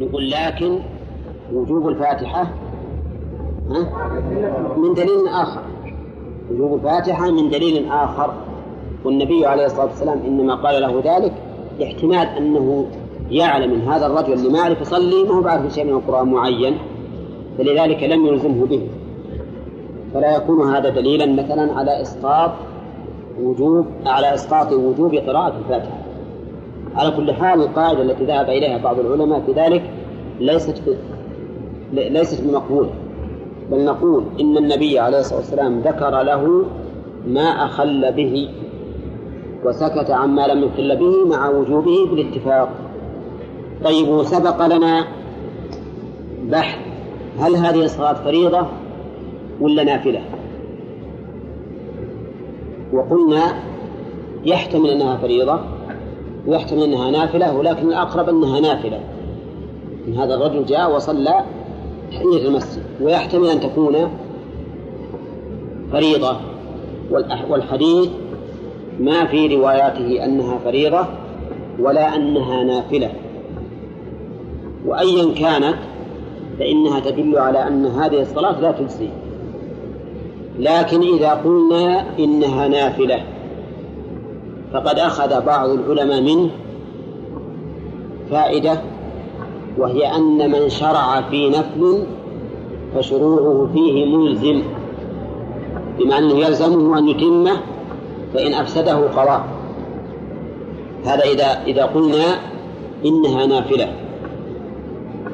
نقول لكن وجوب الفاتحة من دليل آخر. وجوب الفاتحة من دليل آخر. والنبي عليه الصلاة والسلام إنما قال له ذلك لاحتمال أنه يعلم من هذا الرجل اللي ما يعرف يصلي ما هو بعرف شيء من القرآن معين فلذلك لم يلزمه به. فلا يكون هذا دليلا مثلا على إسقاط وجوب على إسقاط وجوب قراءة الفاتحة. على كل حال القاعدة التي ذهب إليها بعض العلماء في ذلك ليست ليست بمقبولة بل نقول إن النبي عليه الصلاة والسلام ذكر له ما أخل به وسكت عما لم يخل به مع وجوبه بالاتفاق. طيب وسبق لنا بحث هل هذه الصلاة فريضة ولا نافلة؟ وقلنا يحتمل أنها فريضة. ويحتمل أنها نافلة ولكن الأقرب أنها نافلة. إن هذا الرجل جاء وصلى تحية المسجد ويحتمل أن تكون فريضة. والحديث ما في رواياته أنها فريضة ولا أنها نافلة. وأيا كانت فإنها تدل على أن هذه الصلاة لا تجزي. لكن إذا قلنا إنها نافلة فقد أخذ بعض العلماء منه فائدة وهي أن من شرع في نفل فشروعه فيه ملزم بمعنى أنه يلزمه أن يتمه فإن أفسده قضاه هذا إذا إذا قلنا إنها نافلة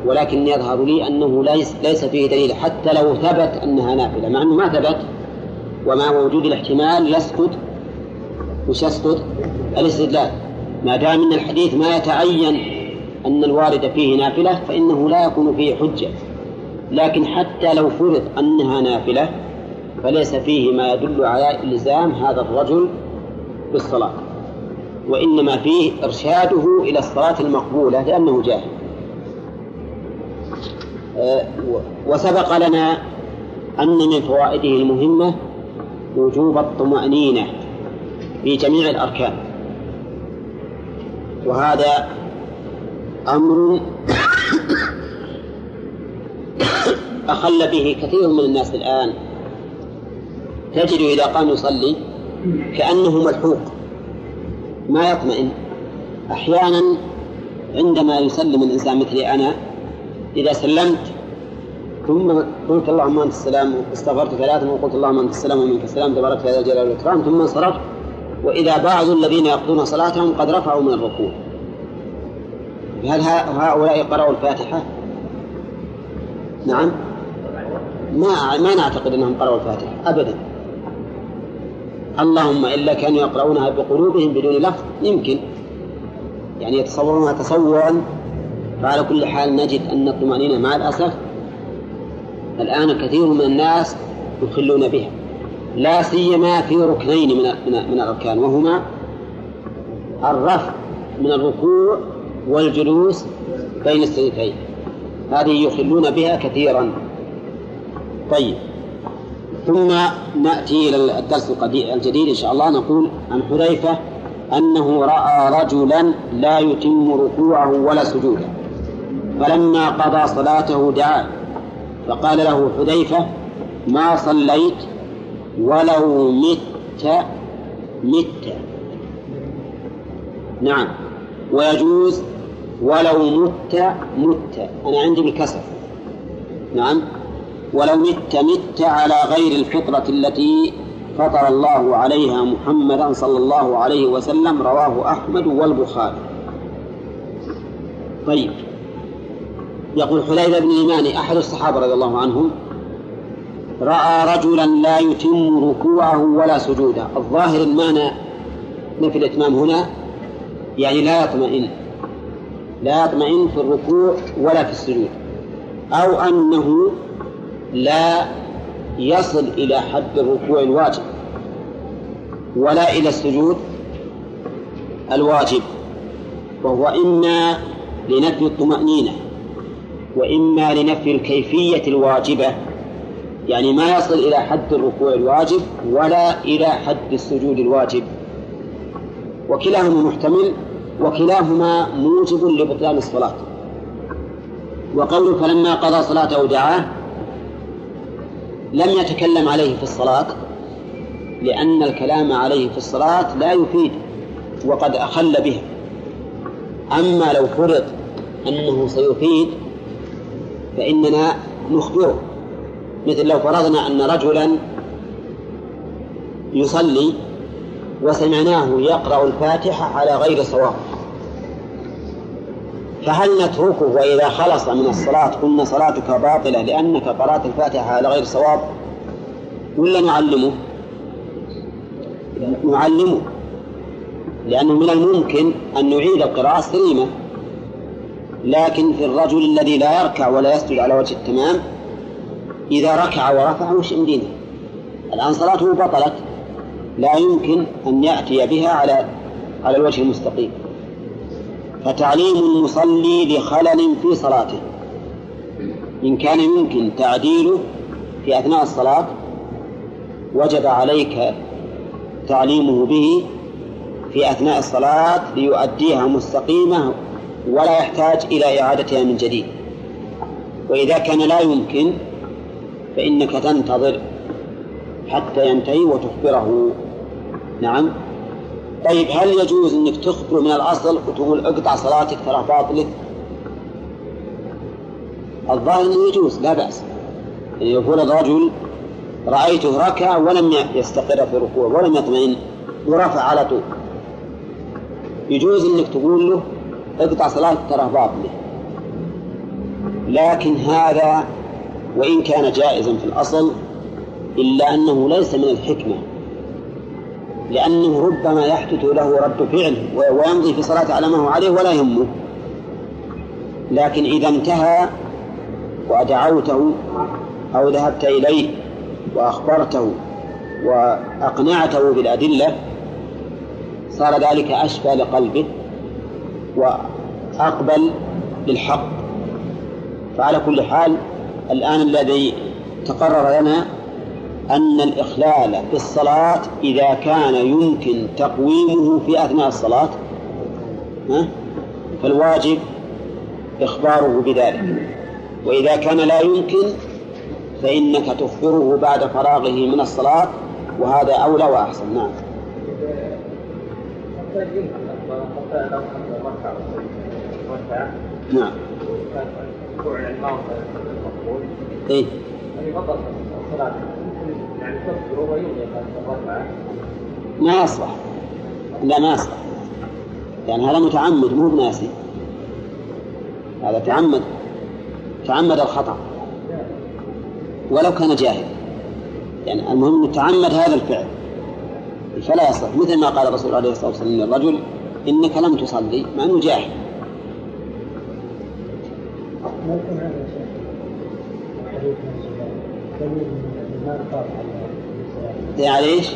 ولكن يظهر لي أنه ليس ليس فيه دليل حتى لو ثبت أنها نافلة مع أنه ما ثبت ومع وجود الاحتمال يسقط وش يسقط؟ الاستدلال ما دام أن الحديث ما يتعين أن الوارد فيه نافلة فإنه لا يكون فيه حجة. لكن حتى لو فرض أنها نافلة فليس فيه ما يدل على إلزام هذا الرجل بالصلاة. وإنما فيه إرشاده إلى الصلاة المقبولة لأنه جاهل. وسبق لنا أن من فوائده المهمة وجوب الطمأنينة. في جميع الأركان. وهذا أمر أخل به كثير من الناس الآن. تجد إذا قام يصلي كأنه ملحوق ما يطمئن. أحيانا عندما يسلم الإنسان مثلي أنا إذا سلمت ثم قلت اللهم أنت السلام استغفرت ثلاثا وقلت اللهم أنت السلام ومنك السلام تبارك يا ذا الجلال والإكرام ثم انصرفت وإذا بعض الذين يقضون صلاتهم قد رفعوا من الركوع. هل هؤلاء قرأوا الفاتحة؟ نعم. ما ما نعتقد أنهم قرأوا الفاتحة ابدا. اللهم الا كانوا يقرؤونها بقلوبهم بدون لفظ يمكن. يعني يتصورونها تصورا فعلى كل حال نجد أن الطمأنينة مع الأسف الآن كثير من الناس يخلون بها. لا سيما في ركنين من من, الأركان وهما الرفع من الركوع والجلوس بين السجدتين. هذه يخلون بها كثيرا. طيب. ثم نأتي إلى الدرس الجديد إن شاء الله. نقول عن حذيفة أنه رأى رجلا لا يتم ركوعه ولا سجوده. فلما قضى صلاته دعا فقال له حذيفة ما صليت؟ ولو مت مت. نعم. ويجوز ولو مت مت. أنا عندي بالكسر نعم. ولو مت مت على غير الفطرة التي فطر الله عليها محمدا صلى الله عليه وسلم رواه أحمد والبخاري. طيب. يقول حليفة بن اليماني أحد الصحابة رضي الله عنهم رأى رجلا لا يتم ركوعه ولا سجوده. الظاهر المعنى نفي الإتمام هنا يعني لا يطمئن لا يطمئن في الركوع ولا في السجود. أو أنه لا يصل إلى حد الركوع الواجب ولا إلى السجود الواجب وهو إما لنفي الطمأنينة وإما لنفي الكيفية الواجبة. يعني ما يصل إلى حد الركوع الواجب ولا إلى حد السجود الواجب. وكلاهما محتمل وكلاهما موجب لبطلان الصلاة. وقوله فلما قضى صلاته دعاه لم يتكلم عليه في الصلاة لأن الكلام عليه في الصلاة لا يفيد وقد أخل بها أما لو فرض أنه سيفيد فإننا نخبره. مثل لو فرضنا أن رجلا يصلي وسمعناه يقرأ الفاتحة على غير صواب فهل نتركه وإذا خلص من الصلاة قلنا صلاتك باطلة لأنك قرأت الفاتحة على غير صواب ولا نعلمه؟ نعلمه لأنه من الممكن أن نعيد القراءة السليمة لكن في الرجل الذي لا يركع ولا يسجد على وجه التمام إذا ركع ورفع وش عندنا الآن صلاته بطلت. لا يمكن أن يأتي بها على على الوجه المستقيم. فتعليم المصلي لخلل في صلاته. إن كان يمكن تعديله في أثناء الصلاة وجب عليك تعليمه به في أثناء الصلاة ليؤديها مستقيمة ولا يحتاج إلى إعادتها من جديد. وإذا كان لا يمكن فإنك تنتظر حتى ينتهي وتخبره. نعم. طيب هل يجوز إنك تخبر من الأصل وتقول اقطع صلاتك ترى باطله؟ الظاهر إنه يجوز لا بأس. يعني يقول الرجل رأيته ركع ولم يستقر في ركوع ولم يطمئن ورفع على طول. يجوز إنك تقول له اقطع صلاتك ترى باطله لكن هذا وإن كان جائزا في الأصل إلا أنه ليس من الحكمة لأنه ربما يحدث له رد فعل ويمضي في صلاة على ما هو عليه ولا يهمه. لكن إذا انتهى ودعوته أو ذهبت إليه وأخبرته وأقنعته بالأدلة صار ذلك أشفى لقلبه وأقبل للحق. فعلى كل حال الآن الذي تقرر لنا أن الإخلال في الصلاة إذا كان يمكن تقويمه في أثناء الصلاة فالواجب إخباره بذلك. وإذا كان لا يمكن فإنك تخبره بعد فراغه من الصلاة وهذا أولى وأحسن. نعم. نعم. إيه. ما يصلح. لا ما يصلح. يعني هذا متعمد مو بناسي. هذا تعمد تعمد الخطأ. ولو كان جاهل. يعني المهم تعمد هذا الفعل. فلا يصلح. مثل ما قال الرسول عليه الصلاة والسلام للرجل إنك لم تصلي مع إنه جاهل. يعني إيش؟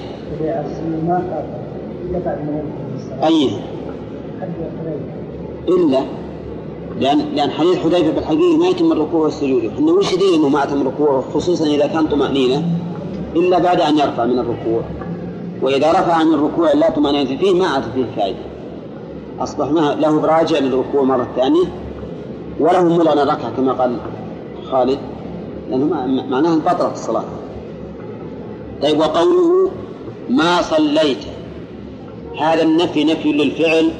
أي إلا لأن لأن حديث حذيفة بالحقيقة ما يتم الركوع والسجود، إحنا وش دليل أنه ما يتم الركوع؟ خصوصا إذا كان طمأنينة. إلا بعد أن يرفع من الركوع. وإذا رفع من الركوع لا طمأنينة فيه ما عاد فيه فائدة. أصبح له براجع للركوع مرة ثانية. وله ملعن ركعة كما قال خالد لأنه معناها بطلت الصلاة. طيب وقوله ما صليت؟ هذا النفي نفي للفعل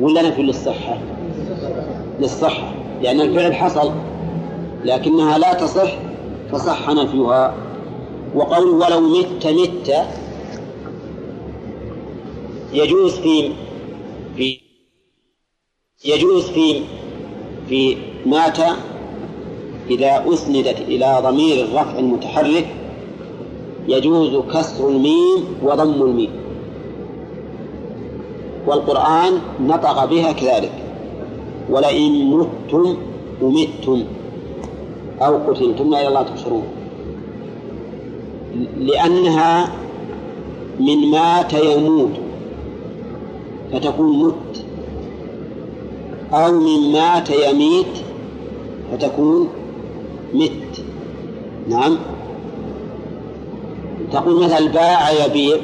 ولا نفي للصحة؟ للصحة لأن الفعل حصل لكنها لا تصح فصح نفيها. وقوله ولو مت مت يجوز في في يجوز في في مات إذا أسندت إلى ضمير الرفع المتحرك يجوز كسر الميم وضم الميم. والقرآن نطق بها كذلك. ولئن متم ومتم أو قتلتم إلى الله تحشرون. لأنها من مات يموت فتكون مت أو من مات يميت فتكون مت. نعم. تقول مثل باع يبيع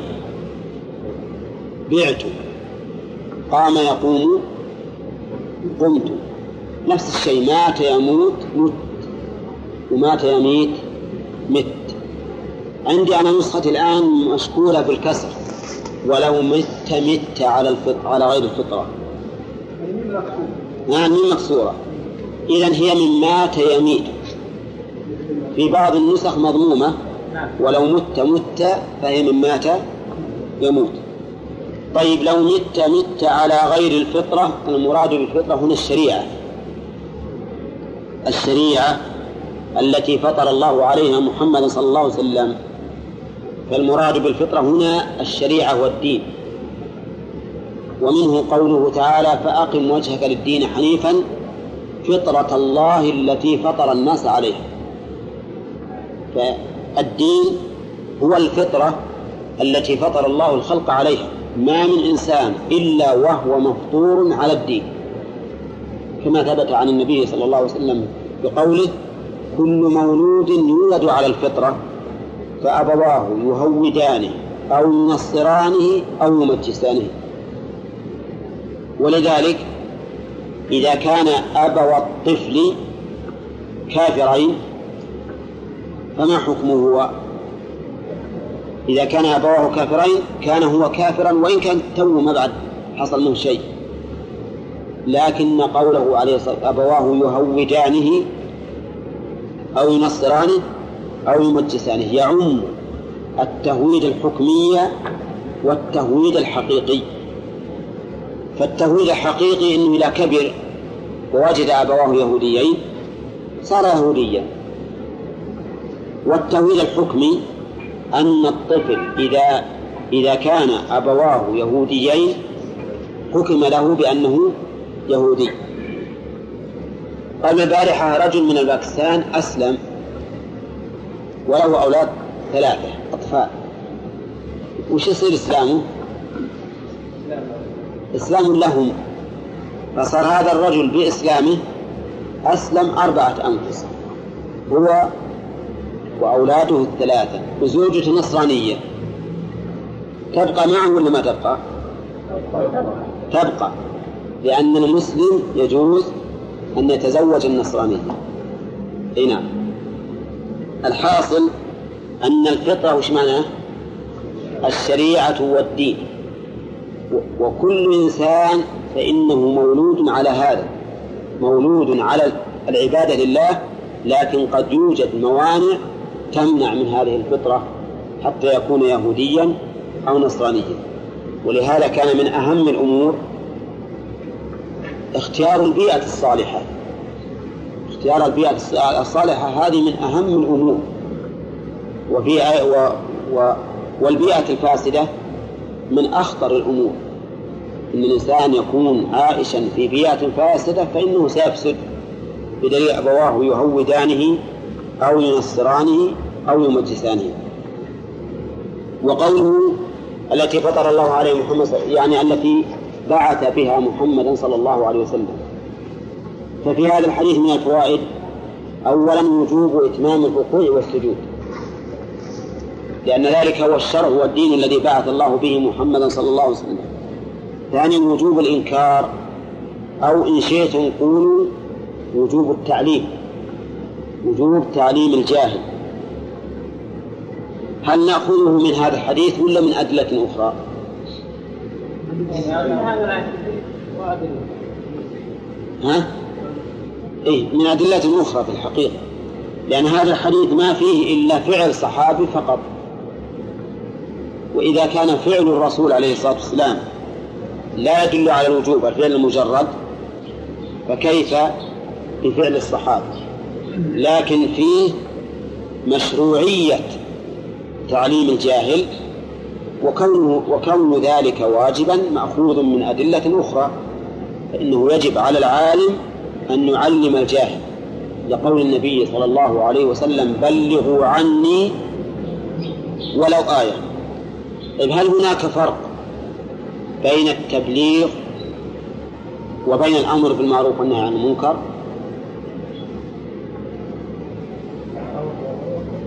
بعت قام يقوم قمت. نفس الشيء مات يموت مت. ومات يميت مت. عندي أنا نسخة الآن مشكورة بالكسر ولو مت مت على على غير الفطرة. نعم من مكسورة. إذا هي من مات يميت في بعض النسخ مضمومة. ولو مت مت فهي من مات يموت. طيب لو مت مت على غير الفطرة المراد بالفطرة هنا الشريعة. الشريعة التي فطر الله عليها محمد صلى الله عليه وسلم. فالمراد بالفطرة هنا الشريعة والدين. ومنه قوله تعالى فأقم وجهك للدين حنيفا فطرة الله التي فطر الناس عليها. فالدين هو الفطرة التي فطر الله الخلق عليها. ما من إنسان إلا وهو مفطور على الدين. كما ثبت عن النبي صلى الله عليه وسلم بقوله كل مولود يولد على الفطرة فأبواه يهودانه أو ينصرانه أو يمجسانه. ولذلك إذا كان أبو الطفل كافرين فما حكمه هو؟ إذا كان أبواه كافرين كان هو كافرا وإن كان تو ما بعد حصل منه شيء. لكن قوله عليه الصلاة أبواه يهودانه أو ينصرانه أو يمجسانه. يعم التهويد الحكمي والتهويد الحقيقي. فالتهويد الحقيقي أنه إذا كبر ووجد أبواه يهوديين صار يهوديا. والتهويد الحكمي أن الطفل إذا إذا كان أبواه يهوديين حكم له بأنه يهودي. قبل البارحة رجل من الباكستان أسلم وله أولاد ثلاثة أطفال. وش يصير إسلامه؟ إسلام لهم. فصار هذا الرجل بإسلامه أسلم أربعة أنفس. هو وأولاده الثلاثة. وزوجته نصرانية. تبقى معه ولا ما تبقى؟ تبقى. لأن المسلم يجوز أن يتزوج النصرانية. أي نعم. الحاصل أن الفطرة وش معناه؟ الشريعة والدين. وكل إنسان فإنه مولود على هذا مولود على العبادة لله لكن قد يوجد موانع تمنع من هذه الفطرة حتى يكون يهوديا أو نصرانيا. ولهذا كان من أهم الأمور اختيار البيئة الصالحة. اختيار البيئة الصالحة هذه من أهم الأمور. وفي و و والبيئة الفاسدة من أخطر الأمور. إن الإنسان يكون عائشا في بيئة فاسدة فإنه سيفسد بدليل أبواه يهودانه أو ينصرانه أو يمجسانه. وقوله التي فطر الله عليه محمد يعني التي بعث بها محمدا صلى الله عليه وسلم. ففي هذا الحديث من الفوائد أولا وجوب إتمام الركوع والسجود. لأن ذلك هو الشرع والدين الذي بعث الله به محمدا صلى الله عليه وسلم. ثانيا وجوب الإنكار أو إن شئتم قولوا وجوب التعليم وجوب تعليم الجاهل هل نأخذه من هذا الحديث ولا من أدلة أخرى؟ ها؟ إيه من أدلة أخرى في الحقيقة لأن هذا الحديث ما فيه إلا فعل صحابي فقط وإذا كان فعل الرسول عليه الصلاة والسلام لا يدل على الوجوب الفعل المجرد فكيف بفعل الصحابة؟ لكن فيه مشروعية تعليم الجاهل وكونه وكون ذلك واجبا مأخوذ من أدلة أخرى فإنه يجب على العالم أن يعلم الجاهل. لقول النبي صلى الله عليه وسلم بلغوا عني ولو آية. طيب هل هناك فرق بين التبليغ وبين الأمر بالمعروف والنهي عن المنكر؟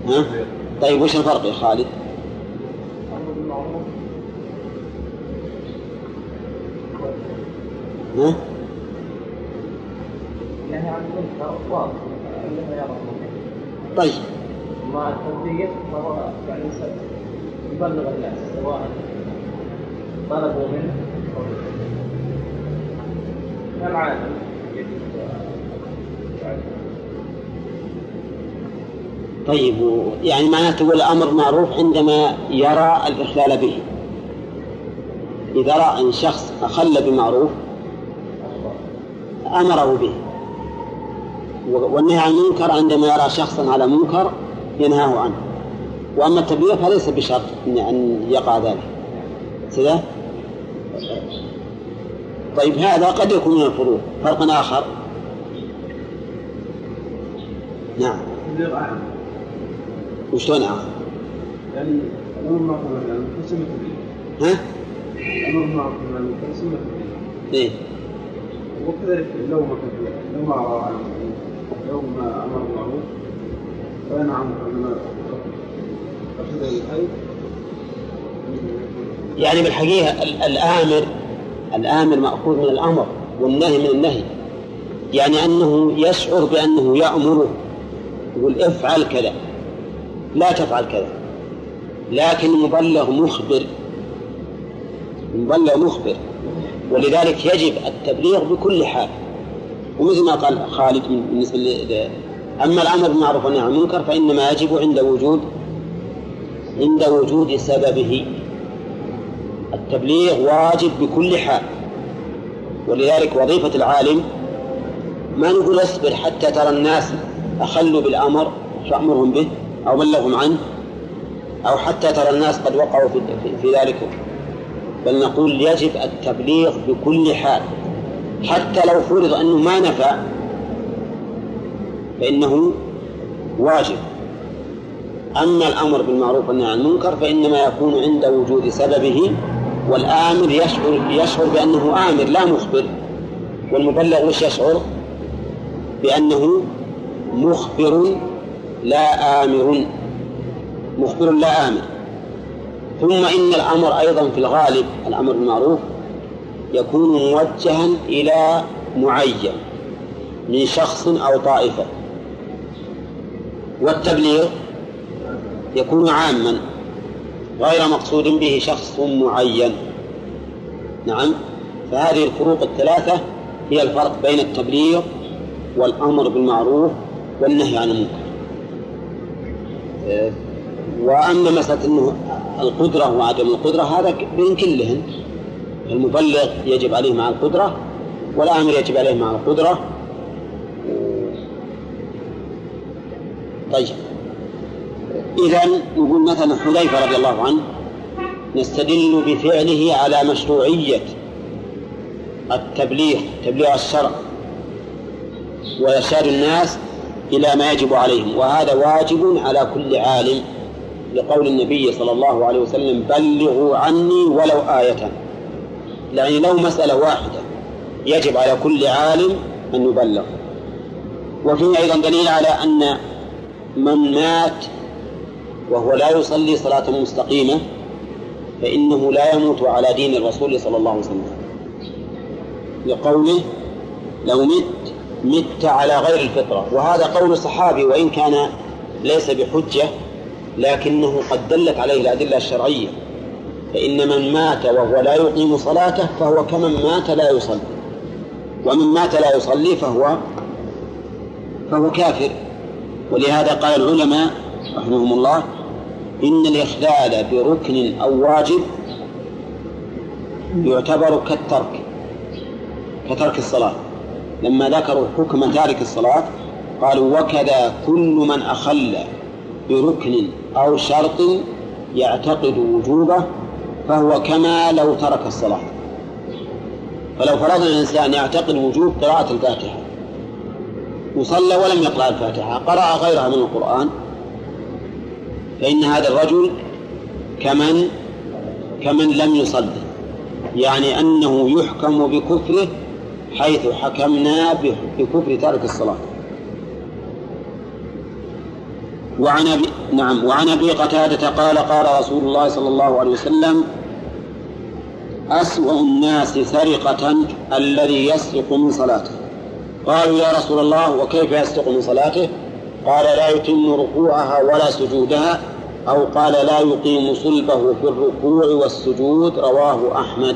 ها؟ طيب وش الفرق يا خالد؟ ها؟ طيب ما التنبيه فهو يعني يبلغ الناس سواء طلبوا منه كالعادة طيب يعني معناته الأمر معروف عندما يرى الإخلال به. إذا رأى أن شخص أخل بمعروف أمره به. والنهي عن المنكر عندما يرى شخصا على منكر ينهاه عنه. وأما التبليغ فليس بشرط أن يقع ذلك. كذا طيب هذا قد يكون من الفروق فرق آخر. نعم. وشلون أعلم؟ يعني الأمر معروف مثلا كسمة ها؟ الأمر معروف مثلا كسمة إيه؟ وكذلك لو ما لو ما رأى لو ما أمر بالمعروف فنعم عن يعني بالحقيقة الآمر الآمر مأخوذ من الأمر والنهي من النهي. يعني أنه يشعر بأنه يأمره يقول افعل كذا. لا تفعل كذا. لكن المبلغ مخبر. المبلغ مخبر. ولذلك يجب التبليغ بكل حال. ومثل ما قال خالد بالنسبة أما الأمر بالمعروف والنهي عن المنكر فإنما يجب عند وجود عند وجود سببه. التبليغ واجب بكل حال. ولذلك وظيفة العالم ما نقول اصبر حتى ترى الناس أخلوا بالأمر فأمرهم به أو بلغهم عنه أو حتى ترى الناس قد وقعوا في, في ذلك. بل نقول يجب التبليغ بكل حال. حتى لو فرض أنه ما نفع فإنه واجب. أما الأمر بالمعروف والنهي عن المنكر فإنما يكون عند وجود سببه والآمر يشعر يشعر بأنه آمر لا مخبر. والمبلغ وش يشعر؟ بأنه مخبر لا آمر. مخبر لا آمر. ثم إن الأمر أيضا في الغالب الأمر بالمعروف يكون موجها إلى معين من شخص أو طائفة. والتبليغ يكون عاما. غير مقصود به شخص معين. نعم. فهذه الفروق الثلاثة هي الفرق بين التبليغ والأمر بالمعروف والنهي عن المنكر. وأما مسألة أنه القدرة وعدم القدرة هذا بين كلهن. المبلغ يجب عليه مع القدرة والآمر يجب عليه مع القدرة. طيب. إذا نقول مثلا حذيفة رضي الله عنه نستدل بفعله على مشروعية التبليغ تبليغ الشرع وإرشاد الناس إلى ما يجب عليهم وهذا واجب على كل عالم لقول النبي صلى الله عليه وسلم بلغوا عني ولو آية. يعني لو مسألة واحدة يجب على كل عالم أن يبلغ. وفيه أيضا دليل على أن من مات وهو لا يصلي صلاة مستقيمة فإنه لا يموت على دين الرسول صلى الله عليه وسلم. لقوله لو مت مت على غير الفطرة. وهذا قول صحابي وإن كان ليس بحجة لكنه قد دلت عليه الأدلة الشرعية. فإن من مات وهو لا يقيم صلاته فهو كمن مات لا يصلي. ومن مات لا يصلي فهو فهو كافر. ولهذا قال العلماء رحمهم الله إن الإخلال بركن أو واجب يعتبر كالترك كترك الصلاة. لما ذكروا حكم تارك الصلاة قالوا وكذا كل من أخل بركن أو شرط يعتقد وجوبه فهو كما لو ترك الصلاة. فلو فرضنا الإنسان يعتقد وجوب قراءة الفاتحة وصلى ولم يقرأ الفاتحة قرأ غيرها من القرآن فإن هذا الرجل كمن كمن لم يصلي يعني أنه يحكم بكفره حيث حكمنا بكفر تارك الصلاة. وعن أبي نعم وعن أبي قتادة قال قال رسول الله صلى الله عليه وسلم أسوأ الناس سرقة الذي يسرق من صلاته. قالوا يا رسول الله وكيف يسرق من صلاته؟ قال لا يتم ركوعها ولا سجودها أو قال لا يقيم صلبه في الركوع والسجود رواه أحمد.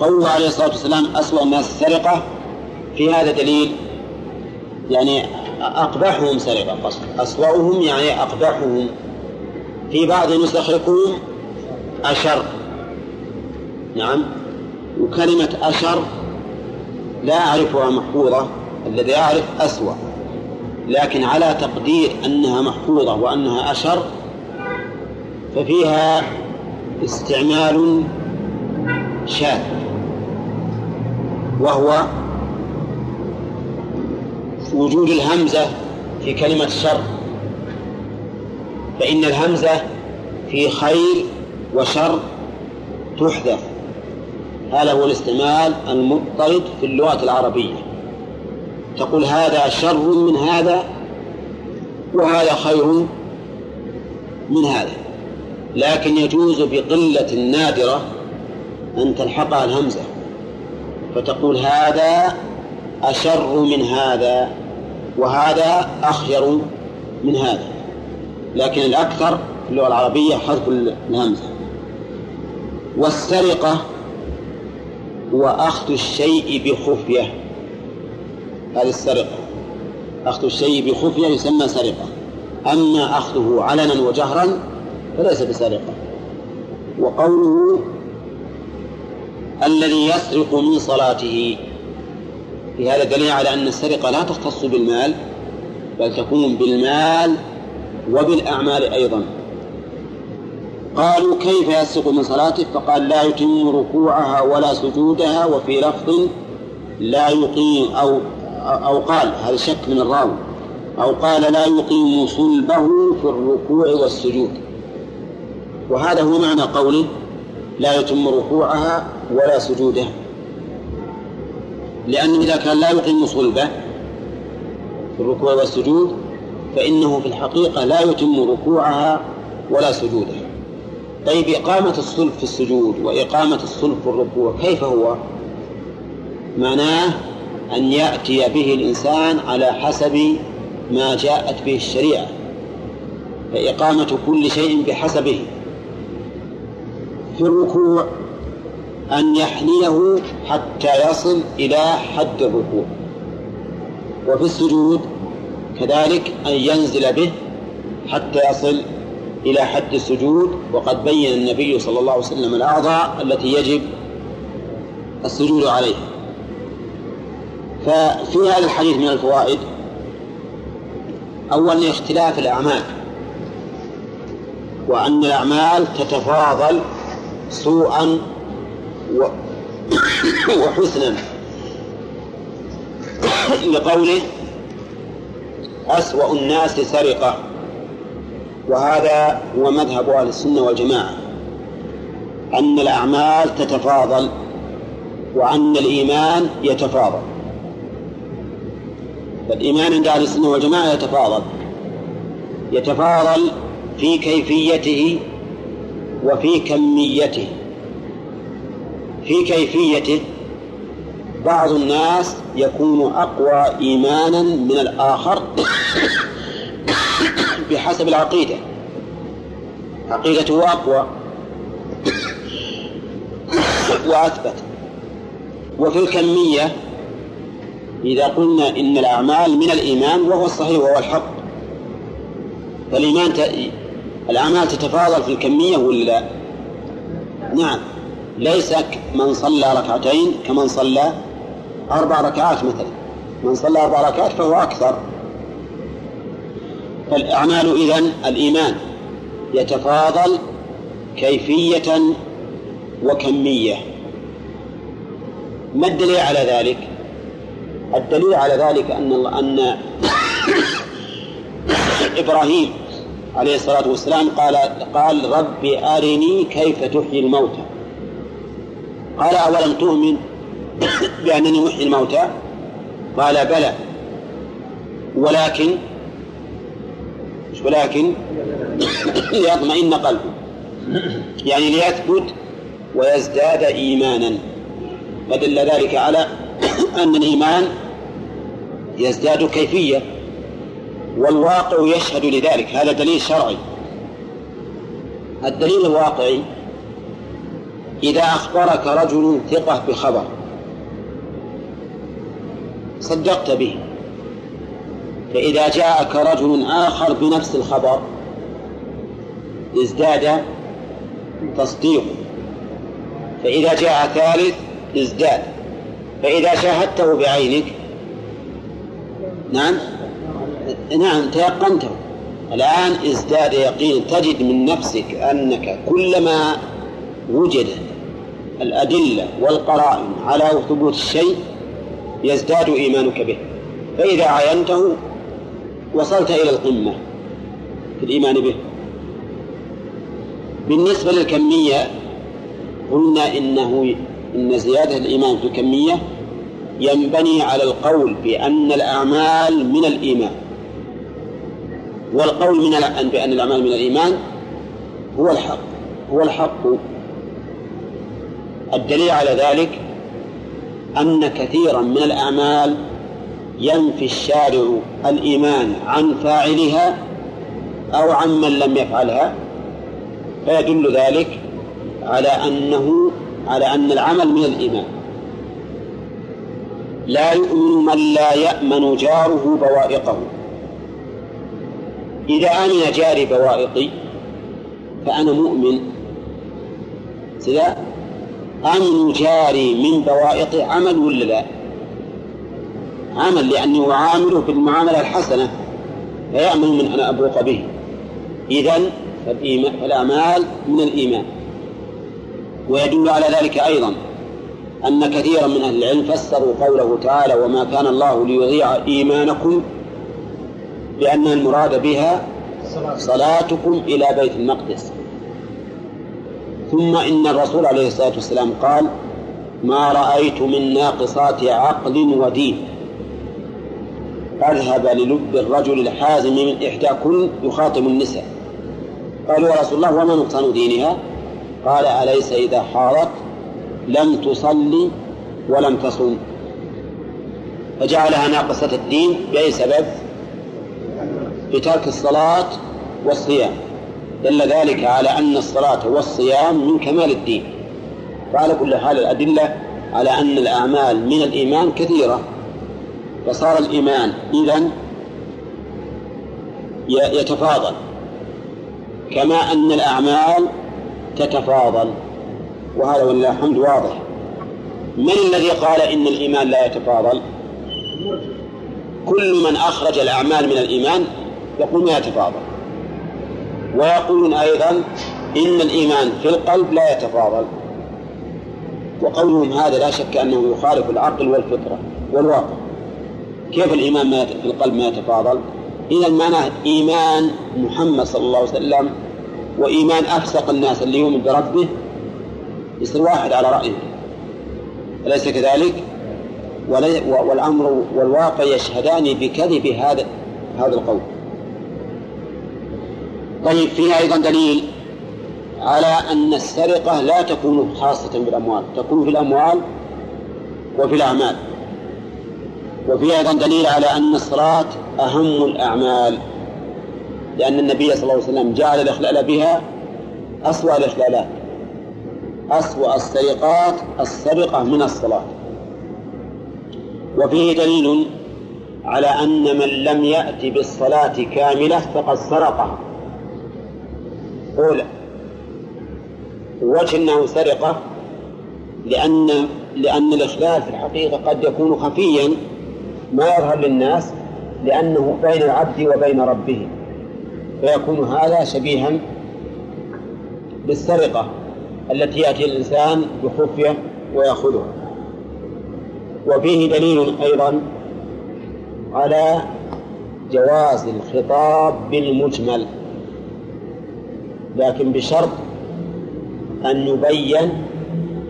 قوله عليه الصلاة والسلام أسوأ الناس السرقة في هذا دليل يعني أقبحهم سرقة أسوأهم يعني أقبحهم. في بعض نسخكم أشر. نعم. وكلمة أشر لا أعرفها محفوظة. الذي يعرف أسوأ لكن على تقدير أنها محفوظة وأنها أشر ففيها استعمال شاذ وهو وجود الهمزة في كلمة شر. فإن الهمزة في خير وشر تحذف هذا هو الاستعمال المضطرد في اللغة العربية. تقول هذا شر من هذا وهذا خير من هذا. لكن يجوز بقلة نادرة أن تلحقها الهمزة فتقول هذا أشر من هذا وهذا أخير من هذا. لكن الأكثر في اللغة العربية حذف الهمزة. والسرقة هو أخذ الشيء بخفية. هذه السرقة. أخذ الشيء بخفية يسمى سرقة. أما أخذه علنا وجهرا فليس بسرقة. وقوله الذي يسرق من صلاته. في هذا دليل على أن السرقة لا تختص بالمال بل تكون بالمال وبالأعمال أيضا. قالوا كيف يسرق من صلاته؟ فقال لا يتم ركوعها ولا سجودها وفي لفظ لا يقيم أو أو قال هذا شك من الراوي. أو قال لا يقيم صلبه في الركوع والسجود. وهذا هو معنى قوله لا يتم ركوعها ولا سجودها لأنه إذا كان لا يقيم صلبه في الركوع والسجود فإنه في الحقيقة لا يتم ركوعها ولا سجودها طيب إقامة الصلب في السجود وإقامة الصلب في الركوع كيف هو؟ معناه أن يأتي به الإنسان على حسب ما جاءت به الشريعة فإقامة كل شيء بحسبه. في الركوع أن يحنيه حتى يصل إلى حد الركوع وفي السجود كذلك أن ينزل به حتى يصل إلى حد السجود. وقد بين النبي صلى الله عليه وسلم الأعضاء التي يجب السجود عليها. ففي هذا الحديث من الفوائد. أولا اختلاف الأعمال. وأن الأعمال تتفاضل سوءا وحسنا. لقوله أسوأ الناس سرقة. وهذا هو مذهب أهل السنة والجماعة. أن الأعمال تتفاضل وأن الإيمان يتفاضل. فالإيمان عند أهل السنة والجماعة يتفاضل. يتفاضل في كيفيته وفي كميته. في كيفيته بعض الناس يكون أقوى إيمانا من الآخر بحسب العقيدة. عقيدته أقوى وأثبت. وفي الكمية إذا قلنا إن الأعمال من الإيمان وهو الصحيح وهو الحق فالإيمان ت... الأعمال تتفاضل في الكمية ولا لا؟ نعم ليس من صلى ركعتين كمن صلى أربع ركعات مثلا من صلى أربع ركعات فهو أكثر فالأعمال إذن الإيمان يتفاضل كيفية وكمية ما الدليل على ذلك؟ الدليل على ذلك أن أن إبراهيم عليه الصلاة والسلام قال قال رب أرني كيف تحيي الموتى. قال أولم تؤمن بأنني أحيي الموتى؟ قال بلى. ولكن ولكن ليطمئن قلبه. يعني ليثبت ويزداد إيمانا. فدل ذلك على أن الإيمان يزداد كيفية. والواقع يشهد لذلك. هذا دليل شرعي. الدليل الواقعي إذا أخبرك رجل ثقة بخبر صدقت به. فإذا جاءك رجل آخر بنفس الخبر ازداد تصديقه. فإذا جاء ثالث ازداد. فإذا شاهدته بعينك نعم نعم تيقنته. الآن إزداد يقين تجد من نفسك أنك كلما وجدت الأدلة والقرائن على ثبوت الشيء يزداد إيمانك به. فإذا عينته وصلت إلى القمة في الإيمان به. بالنسبة للكمية قلنا إنه إن زيادة الإيمان في الكمية ينبني على القول بأن الأعمال من الإيمان. والقول من بأن الأعمال من الإيمان هو الحق هو الحق. الدليل على ذلك أن كثيرا من الأعمال ينفي الشارع الإيمان عن فاعلها أو عن من لم يفعلها. فيدل ذلك على أنه على أن العمل من الإيمان. لا يؤمن من لا يأمن جاره بوائقه. إذا آمن جاري بوائقي فأنا مؤمن. سلا أمن جاري من بوائقي عمل ولا لا؟ عمل لأني أعامله بالمعاملة الحسنة فيأمن من أن أبوق به. إذا فالأعمال من الإيمان. ويدل على ذلك أيضا أن كثيرا من أهل العلم فسروا قوله تعالى وما كان الله ليضيع إيمانكم بأن المراد بها صلاتكم إلى بيت المقدس. ثم إن الرسول عليه الصلاة والسلام قال ما رأيت من ناقصات عقل ودين أذهب للب الرجل الحازم من إحداكن يخاطب النساء. قالوا يا رسول الله وما نقصان دينها؟ قال أليس إذا حارت؟ لم تصلي ولم تصم فجعلها ناقصة الدين بأي سبب؟ بترك الصلاة والصيام. دل ذلك على أن الصلاة والصيام من كمال الدين. وعلى كل حال الأدلة على أن الأعمال من الإيمان كثيرة. فصار الإيمان إذن يتفاضل. كما أن الأعمال تتفاضل. وهذا ولله الحمد واضح. من الذي قال إن الإيمان لا يتفاضل؟ كل من أخرج الأعمال من الإيمان يقول ما يتفاضل. ويقولون أيضا إن الإيمان في القلب لا يتفاضل. وقولهم هذا لا شك أنه يخالف العقل والفطرة والواقع. كيف الإيمان ما في القلب ما يتفاضل؟ إذا معناه إيمان محمد صلى الله عليه وسلم وإيمان أفسق الناس اللي يؤمن بربه يصير واحد على رأيه. أليس كذلك؟ والأمر والواقع يشهدان بكذب هذا هذا القول. طيب فيها أيضا دليل على أن السرقة لا تكون خاصة بالأموال تكون في الأموال وفي الأعمال. وفيها أيضا دليل على أن الصلاة أهم الأعمال. لأن النبي صلى الله عليه وسلم جعل الإخلال بها أسوأ الإخلالات أسوأ السرقات السرقة من الصلاة. وفيه دليل على أن من لم يأتي بالصلاة كاملة فقد سرقها أولى وجه أنه سرقة لأن لأن الإخلال في الحقيقة قد يكون خفيا ما يظهر للناس لأنه بين العبد وبين ربه. فيكون هذا شبيها بالسرقة التي يأتي الإنسان بخفية ويأخذها. وفيه دليل أيضا على جواز الخطاب بالمجمل لكن بشرط أن يبين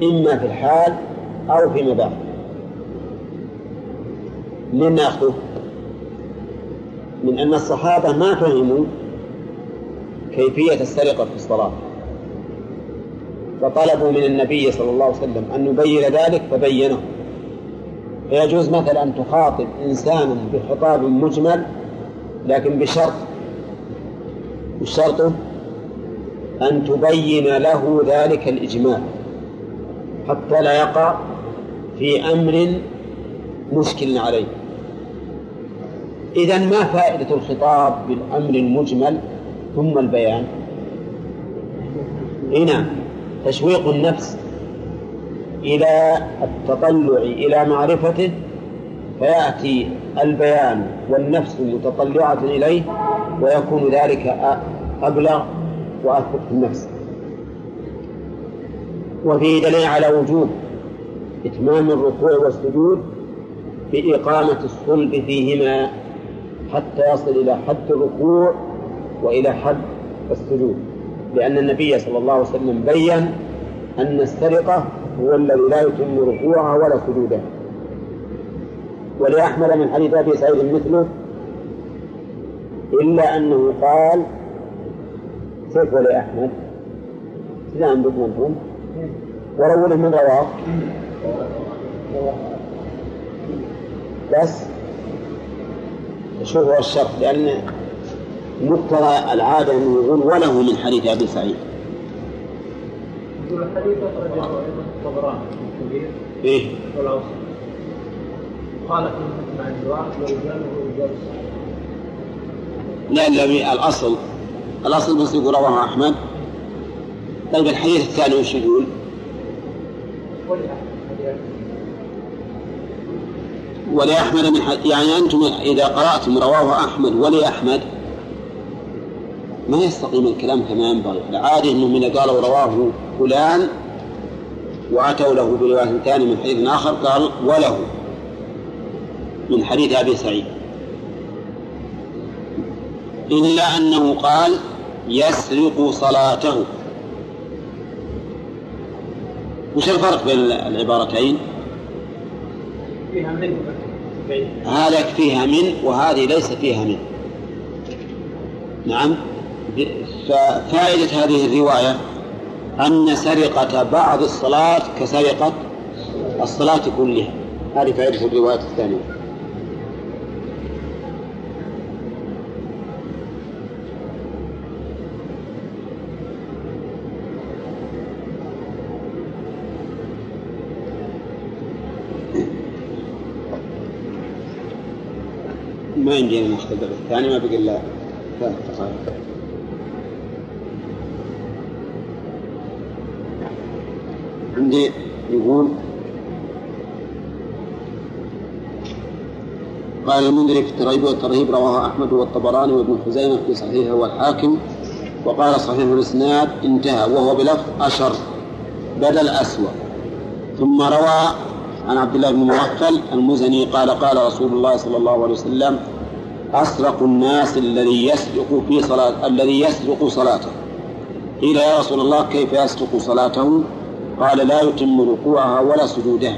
إما في الحال أو فيما بعد من ناخذه من أن الصحابة ما فهموا كيفية السرقة في الصلاة. فطلبوا من النبي صلى الله عليه وسلم أن يبين ذلك فبينه. فيجوز مثلا أن تخاطب إنسانا بخطاب مجمل لكن بشرط. الشرط أن تبين له ذلك الإجمال حتى لا يقع في أمر مشكل عليه. إذا ما فائدة الخطاب بالأمر المجمل؟ ثم البيان. هنا تشويق النفس إلى التطلع إلى معرفته فيأتي البيان والنفس متطلعة إليه ويكون ذلك أبلغ وأثبت في النفس. وفيه دليل على وجوب إتمام الركوع والسجود بإقامة الصلب فيهما حتى يصل إلى حد الركوع وإلى حد السجود. لأن النبي صلى الله عليه وسلم بين أن السرقة هو الذي لا يتم ركوعها ولا سجودها. ولأحمد من حديث أبي سعيد مثله إلا أنه قال كيف ولأحمد إذا عندكم أنتم. وروله من رواه. بس. شوف هو الشرط لأن مقتضى العادة أنه يقول وله من حديث أبي سعيد. يقول الحديث أخرجه أيضا الطبراني الكبير إيه. والأوسط. قال في مجمع الرواة ورجاله ورجال لا لا الأصل. الأصل بس يقول رواه أحمد. طيب الحديث الثاني وش يقول؟ ولأحمد من حد يعني أنتم إذا قرأتم رواه أحمد ولأحمد ما يستقيم الكلام كما ينبغي العادة أنهم من قالوا رواه فلان وأتوا له برواية ثانية من حديث آخر قال وله من حديث أبي سعيد. إلا أنه قال يسرق صلاته. وش الفرق بين العبارتين؟ فيها من هذا فيها من وهذه ليس فيها من. نعم؟ ففائدة هذه الرواية أن سرقة بعض الصلاة كسرقة الصلاة كلها. هذه فائدة الرواية الثانية. ما ناخذ الباب الثاني ما بقي الا ثلاث دقائق عندي يقول قال المنذري في الترغيب والترهيب رواه أحمد والطبراني وابن خزيمة في صحيحه والحاكم وقال صحيح الإسناد انتهى وهو بلفظ أشر بدل أسوأ ثم روى عن عبد الله بن مغفل المزني قال قال رسول الله صلى الله عليه وسلم أسرق الناس الذي يسرق في صلاة الذي يسرق صلاته قيل يا رسول الله كيف يسرق صلاته؟ قال لا يتم ركوعها ولا سجودها.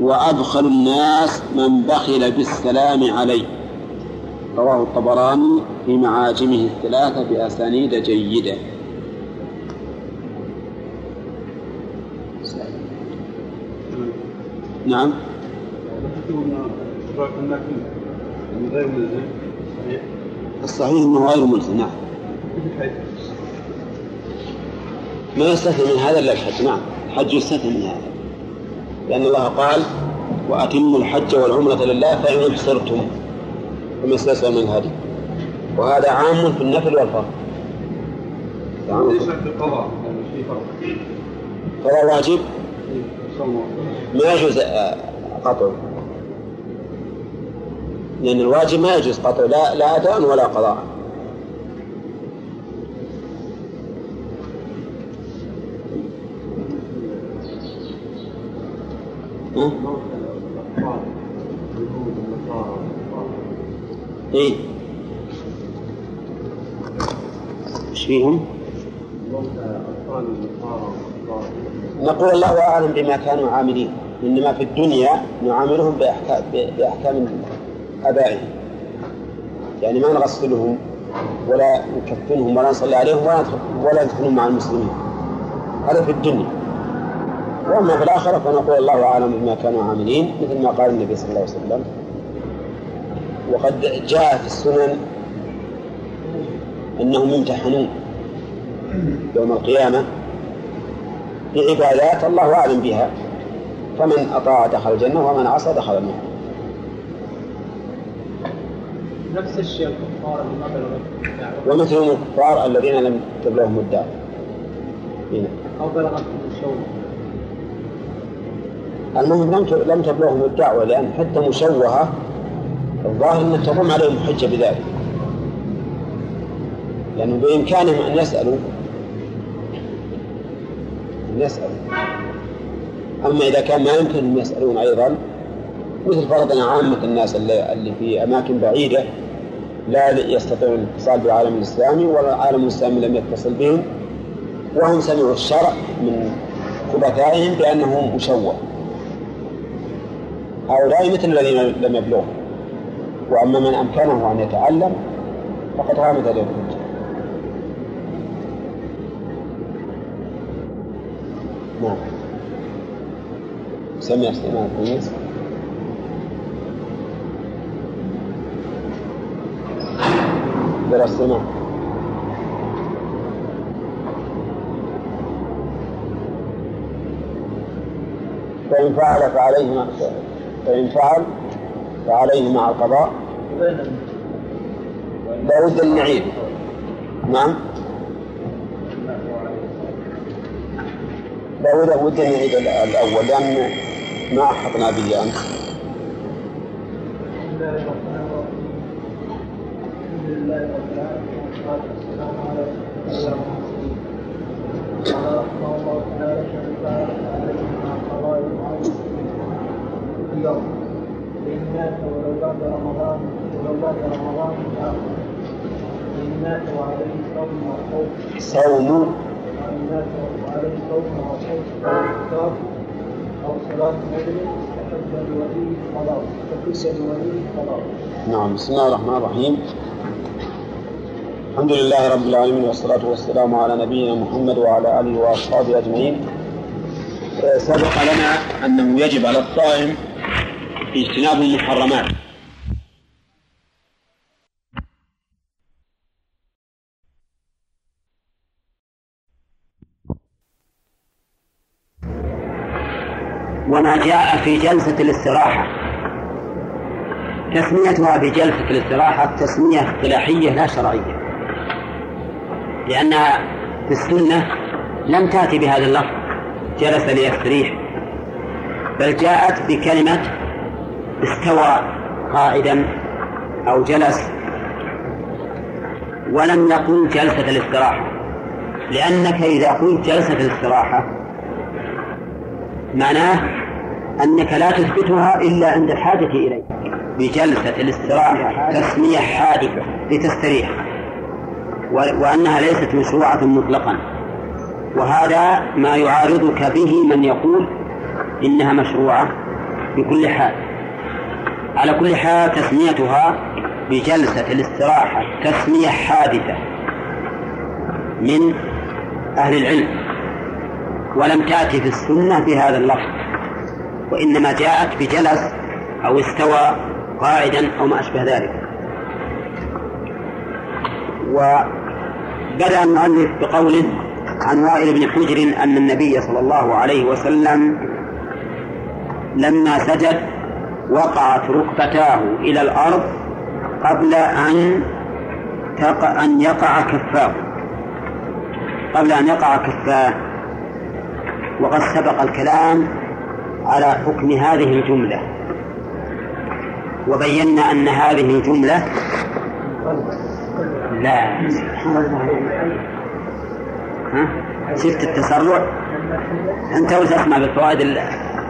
وأبخل الناس من بخل بالسلام عليه. رواه الطبراني في معاجمه الثلاثة بأسانيد جيدة. نعم. الصحيح. إنه غير ملزم. نعم. ما يستثنى من هذا إلا الحج. نعم الحج يستثنى من هذا. لأن الله قال وأتموا الحج والعمرة لله فإن أحصرتم. فما استسلم من الهدي وهذا عام في النفل والفرض. ليس في القضاء يعني قضاء واجب؟ ما يجوز آه، قطعه لأن الواجب ما يجوز قطعه لا لا أداء ولا قضاء. إيش فيهم؟ نقول الله أعلم بما كانوا عاملين إنما في الدنيا نعاملهم بأحكام بأحكام آبائهم. يعني ما نغسلهم ولا نكفنهم ولا نصلي عليهم ولا ولا ندخلهم مع المسلمين. هذا في الدنيا. وأما في الآخرة فنقول الله أعلم بما كانوا عاملين مثل ما قال النبي صلى الله عليه وسلم. وقد جاء في السنن أنهم يمتحنون يوم القيامة بعبادات الله أعلم بها. فمن أطاع دخل الجنة ومن عصى دخل النار. نفس الشيء الكفار ومثلهم الكفار الذين لم تبلغهم الدار هنا. أو بلغتهم الشوق المهم لم لم تبلغهم الدعوة لأن حتى مشوهة الظاهر أن تقوم عليهم حجة بذلك. لأنه بإمكانهم أن يسألوا أن يسألوا. أما إذا كان ما يمكنهم يسألون أيضا مثل فرضنا عامة الناس اللي, اللي في أماكن بعيدة لا يستطيعون الاتصال بالعالم الإسلامي ولا العالم الإسلامي لم يتصل بهم وهم سمعوا الشرع من خبثائهم بأنه مشوه هؤلاء مثل الذين لم يبلغوا. وأما من أمكنه أن يتعلم فقد قامت عليه الحجة. نعم. سمع سليمان كويس. درس سمع فإن فعل فعليه ما فإن فعل فعليه مع القضاء لا بد أن نعيد نعم. لا بد أن نعيد الأول لأن ما أحطنا به أمس الحمد لله رب العالمين والصلاة والسلام على رسول الله قال رحمه الله تعالى فمن فعل فعليه مع القضاء المعروف اليوم. فإن مات ولو بعد رمضان ولو بعد رمضان. مات وعليه صوم وخوف صوم مات وعليه صوم وخوف أو إفطار أو صلاة نذر فحج لولي قضاء فحج لولي قضاء نعم بسم الله الرحمن الرحيم. الحمد لله رب العالمين والصلاة والسلام على نبينا محمد وعلى آله وأصحابه أجمعين. سبق لنا أنه يجب على الصائم اجتناب المحرمات. وما جاء في جلسة الاستراحة. تسميتها بجلسة الاستراحة تسمية اصطلاحية لا شرعية. لأنها في السنة لم تأتي بهذا اللفظ. جلس ليستريح. بل جاءت بكلمة استوى قاعدا أو جلس ولم يقل جلسة الاستراحة. لأنك إذا قلت جلسة الاستراحة معناه أنك لا تثبتها إلا عند الحاجة إليه بجلسة الاستراحة تسمية حادثة لتستريح. وأنها ليست مشروعة مطلقا. وهذا ما يعارضك به من يقول إنها مشروعة بكل حال. على كل حال تسميتها بجلسة الاستراحة تسمية حادثة من أهل العلم ولم تأتي في السنة بهذا اللفظ وإنما جاءت بجلس أو استوى قاعدا أو ما أشبه ذلك. وبدأ المؤلف بقوله عن وائل بن حجر أن النبي صلى الله عليه وسلم لما سجد وقعت ركبتاه إلى الأرض قبل أن تقع أن يقع كفاه. قبل أن يقع كفاه. وقد سبق الكلام على حكم هذه الجملة. وبينا أن هذه الجملة لا. ها؟ شفت التسرع؟ أنت وتسمع بفوائد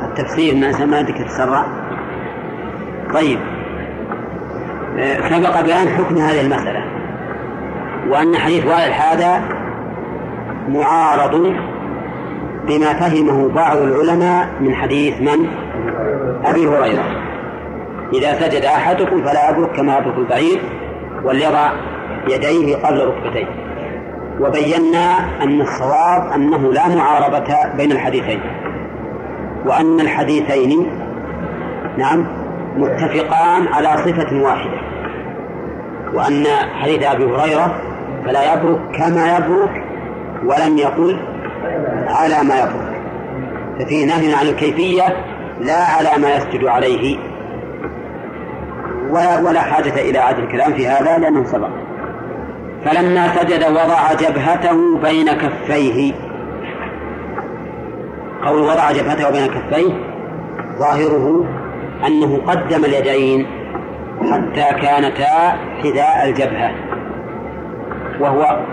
التفسير؟ ما بدك تتسرع طيب. آه، سبق بيان حكم هذه المسألة وأن حديث وائل هذا معارض بما فهمه بعض العلماء من حديث من؟ أبي هريرة. إذا سجد أحدكم فلا يبرك كما يبرك البعير وليضع يديه قبل ركبتيه. وبينا أن الصواب أنه لا معارضة بين الحديثين. وأن الحديثين نعم متفقان على صفة واحدة وأن حديث أبي هريرة فلا يبرك كما يبرك ولم يقل على ما يبرك ففيه نهي عن الكيفية لا على ما يسجد عليه ولا, ولا حاجة إلى عاد الكلام في هذا لأنه سبق. فلما سجد وضع جبهته بين كفيه قول وضع جبهته بين كفيه ظاهره أنه قدم اليدين حتى كانتا حذاء الجبهة وهو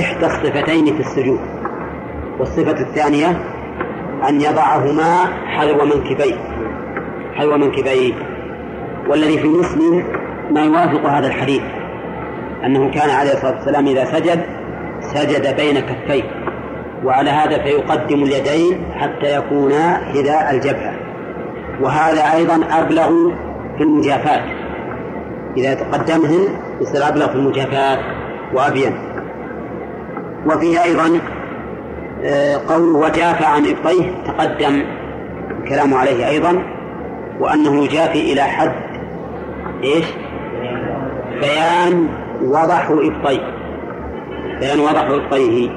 إحدى الصفتين في السجود. والصفة الثانية أن يضعهما حذو منكبيه حذو منكبيه والذي في مسلم ما يوافق هذا الحديث أنه كان عليه الصلاة والسلام إذا سجد سجد بين كفيه وعلى هذا فيقدم اليدين حتى يكونا حذاء الجبهة. وهذا أيضا أبلغ في المجافات. إذا تقدمهن يصير أبلغ في المجافات وأبين. وفيه أيضا آه، قوله وجاف عن إبطيه تقدم الكلام عليه أيضا وأنه يجافي إلى حد إيش؟ بيان وضح إبطيه. بيان وضح إبطيه.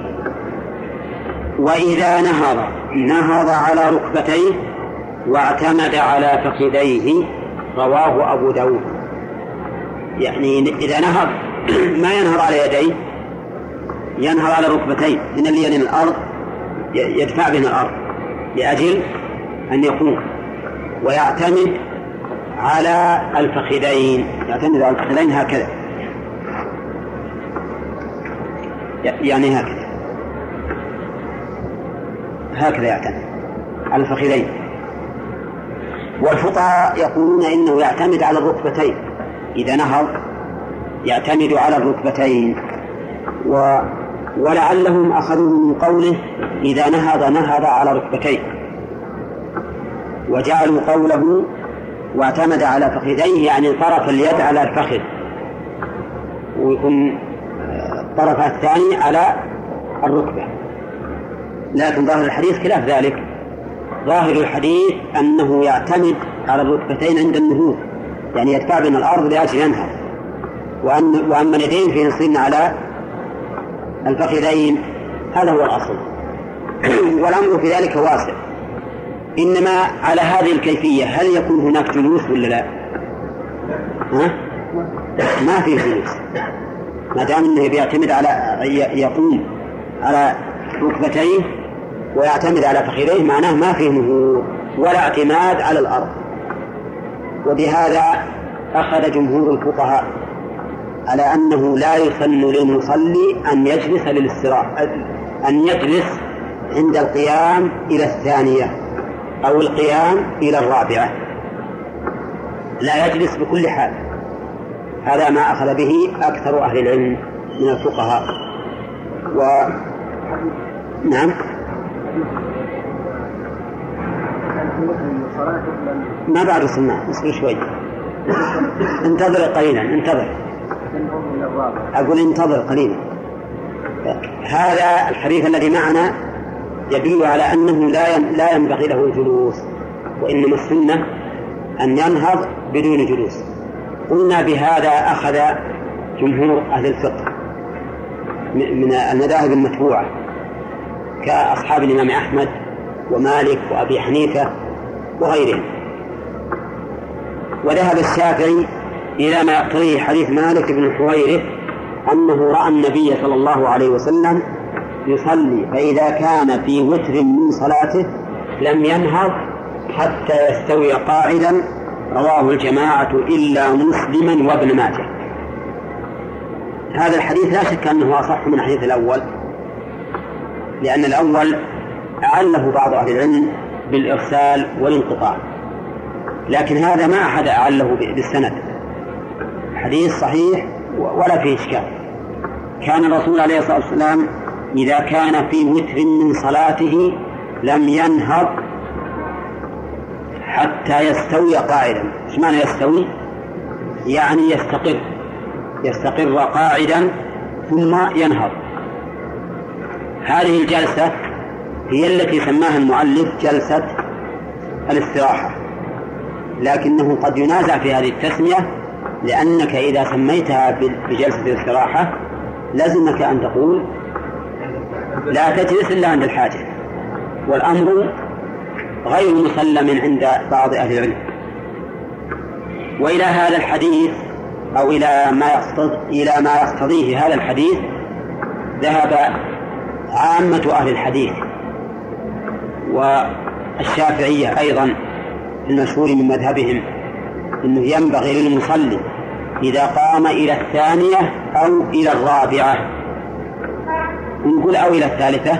وإذا نهض نهض على ركبتيه واعتمد على فخذيه رواه أبو داود. يعني إذا نهض ما ينهض على يديه ينهض على ركبتيه. من اليد الأرض يدفع بين الأرض لأجل أن يقوم. ويعتمد على الفخذين يعتمد على الفخذين هكذا. يعني هكذا. هكذا يعتمد على الفخذين والفقهاء يقولون إنه يعتمد على الركبتين. إذا نهض يعتمد على الركبتين. و ولعلهم اخذوه من قوله إذا نهض نهض على ركبتيه وجعلوا قوله واعتمد على فخذيه يعني طرف اليد على الفخذ. ويكون الطرف الثاني على الركبة. لكن ظاهر الحديث خلاف ذلك. ظاهر الحديث أنه يعتمد على الركبتين عند النهوض يعني يدفع بين الأرض لأجل ينهض وأن وأما اليدين في نصرن على الفخذين هذا هو الأصل والأمر في ذلك واسع إنما على هذه الكيفية هل يكون هناك جلوس ولا لا؟ ها؟ ما في جلوس ما دام إنه بيعتمد على يقوم على ركبتيه ويعتمد على فخذيه معناه ما فيه نهوض ولا اعتماد على الأرض. وبهذا أخذ جمهور الفقهاء على أنه لا يسن للمصلي أن يجلس للاستراحة أن يجلس عند القيام إلى الثانية أو القيام إلى الرابعة. لا يجلس بكل حال. هذا ما أخذ به أكثر أهل العلم من الفقهاء. و نعم. ما بعد وصلنا اصبر شوي. انتظر قليلا انتظر. أقول انتظر قليلا. هذا الحديث الذي معنا يدل على أنه لا لا ينبغي له الجلوس وإنما السنة أن ينهض بدون جلوس. قلنا بهذا أخذ جمهور أهل الفقه من المذاهب المتبوعة. كأصحاب الإمام أحمد ومالك وأبي حنيفة وغيرهم. وذهب الشافعي إلى ما يقتضيه حديث مالك بن الحويرث أنه رأى النبي صلى الله عليه وسلم يصلي فإذا كان في وتر من صلاته لم ينهض حتى يستوي قاعدا رواه الجماعة إلا مسلما وابن ماجه. هذا الحديث لا شك أنه أصح من الحديث الأول. لأن الأول أعله بعض أهل العلم بالإرسال والانقطاع. لكن هذا ما أحد أعله بالسند. حديث صحيح ولا فيه إشكال. كان الرسول عليه الصلاة والسلام إذا كان في وتر من صلاته لم ينهض حتى يستوي قاعدا. إيش معنى يستوي؟ يعني يستقر. يستقر قاعدا ثم ينهض. هذه الجلسة هي التي سماها المؤلف جلسة الاستراحة لكنه قد ينازع في هذه التسمية لأنك إذا سميتها بجلسة الاستراحة لزمك أن تقول لا تجلس إلا عند الحاجة والأمر غير مسلم عند بعض أهل العلم. وإلى هذا الحديث أو إلى ما إلى ما يقتضيه هذا الحديث ذهب عامة أهل الحديث والشافعية أيضا المشهور من مذهبهم أنه ينبغي للمصلي إذا قام إلى الثانية أو إلى الرابعة. نقول أو إلى الثالثة.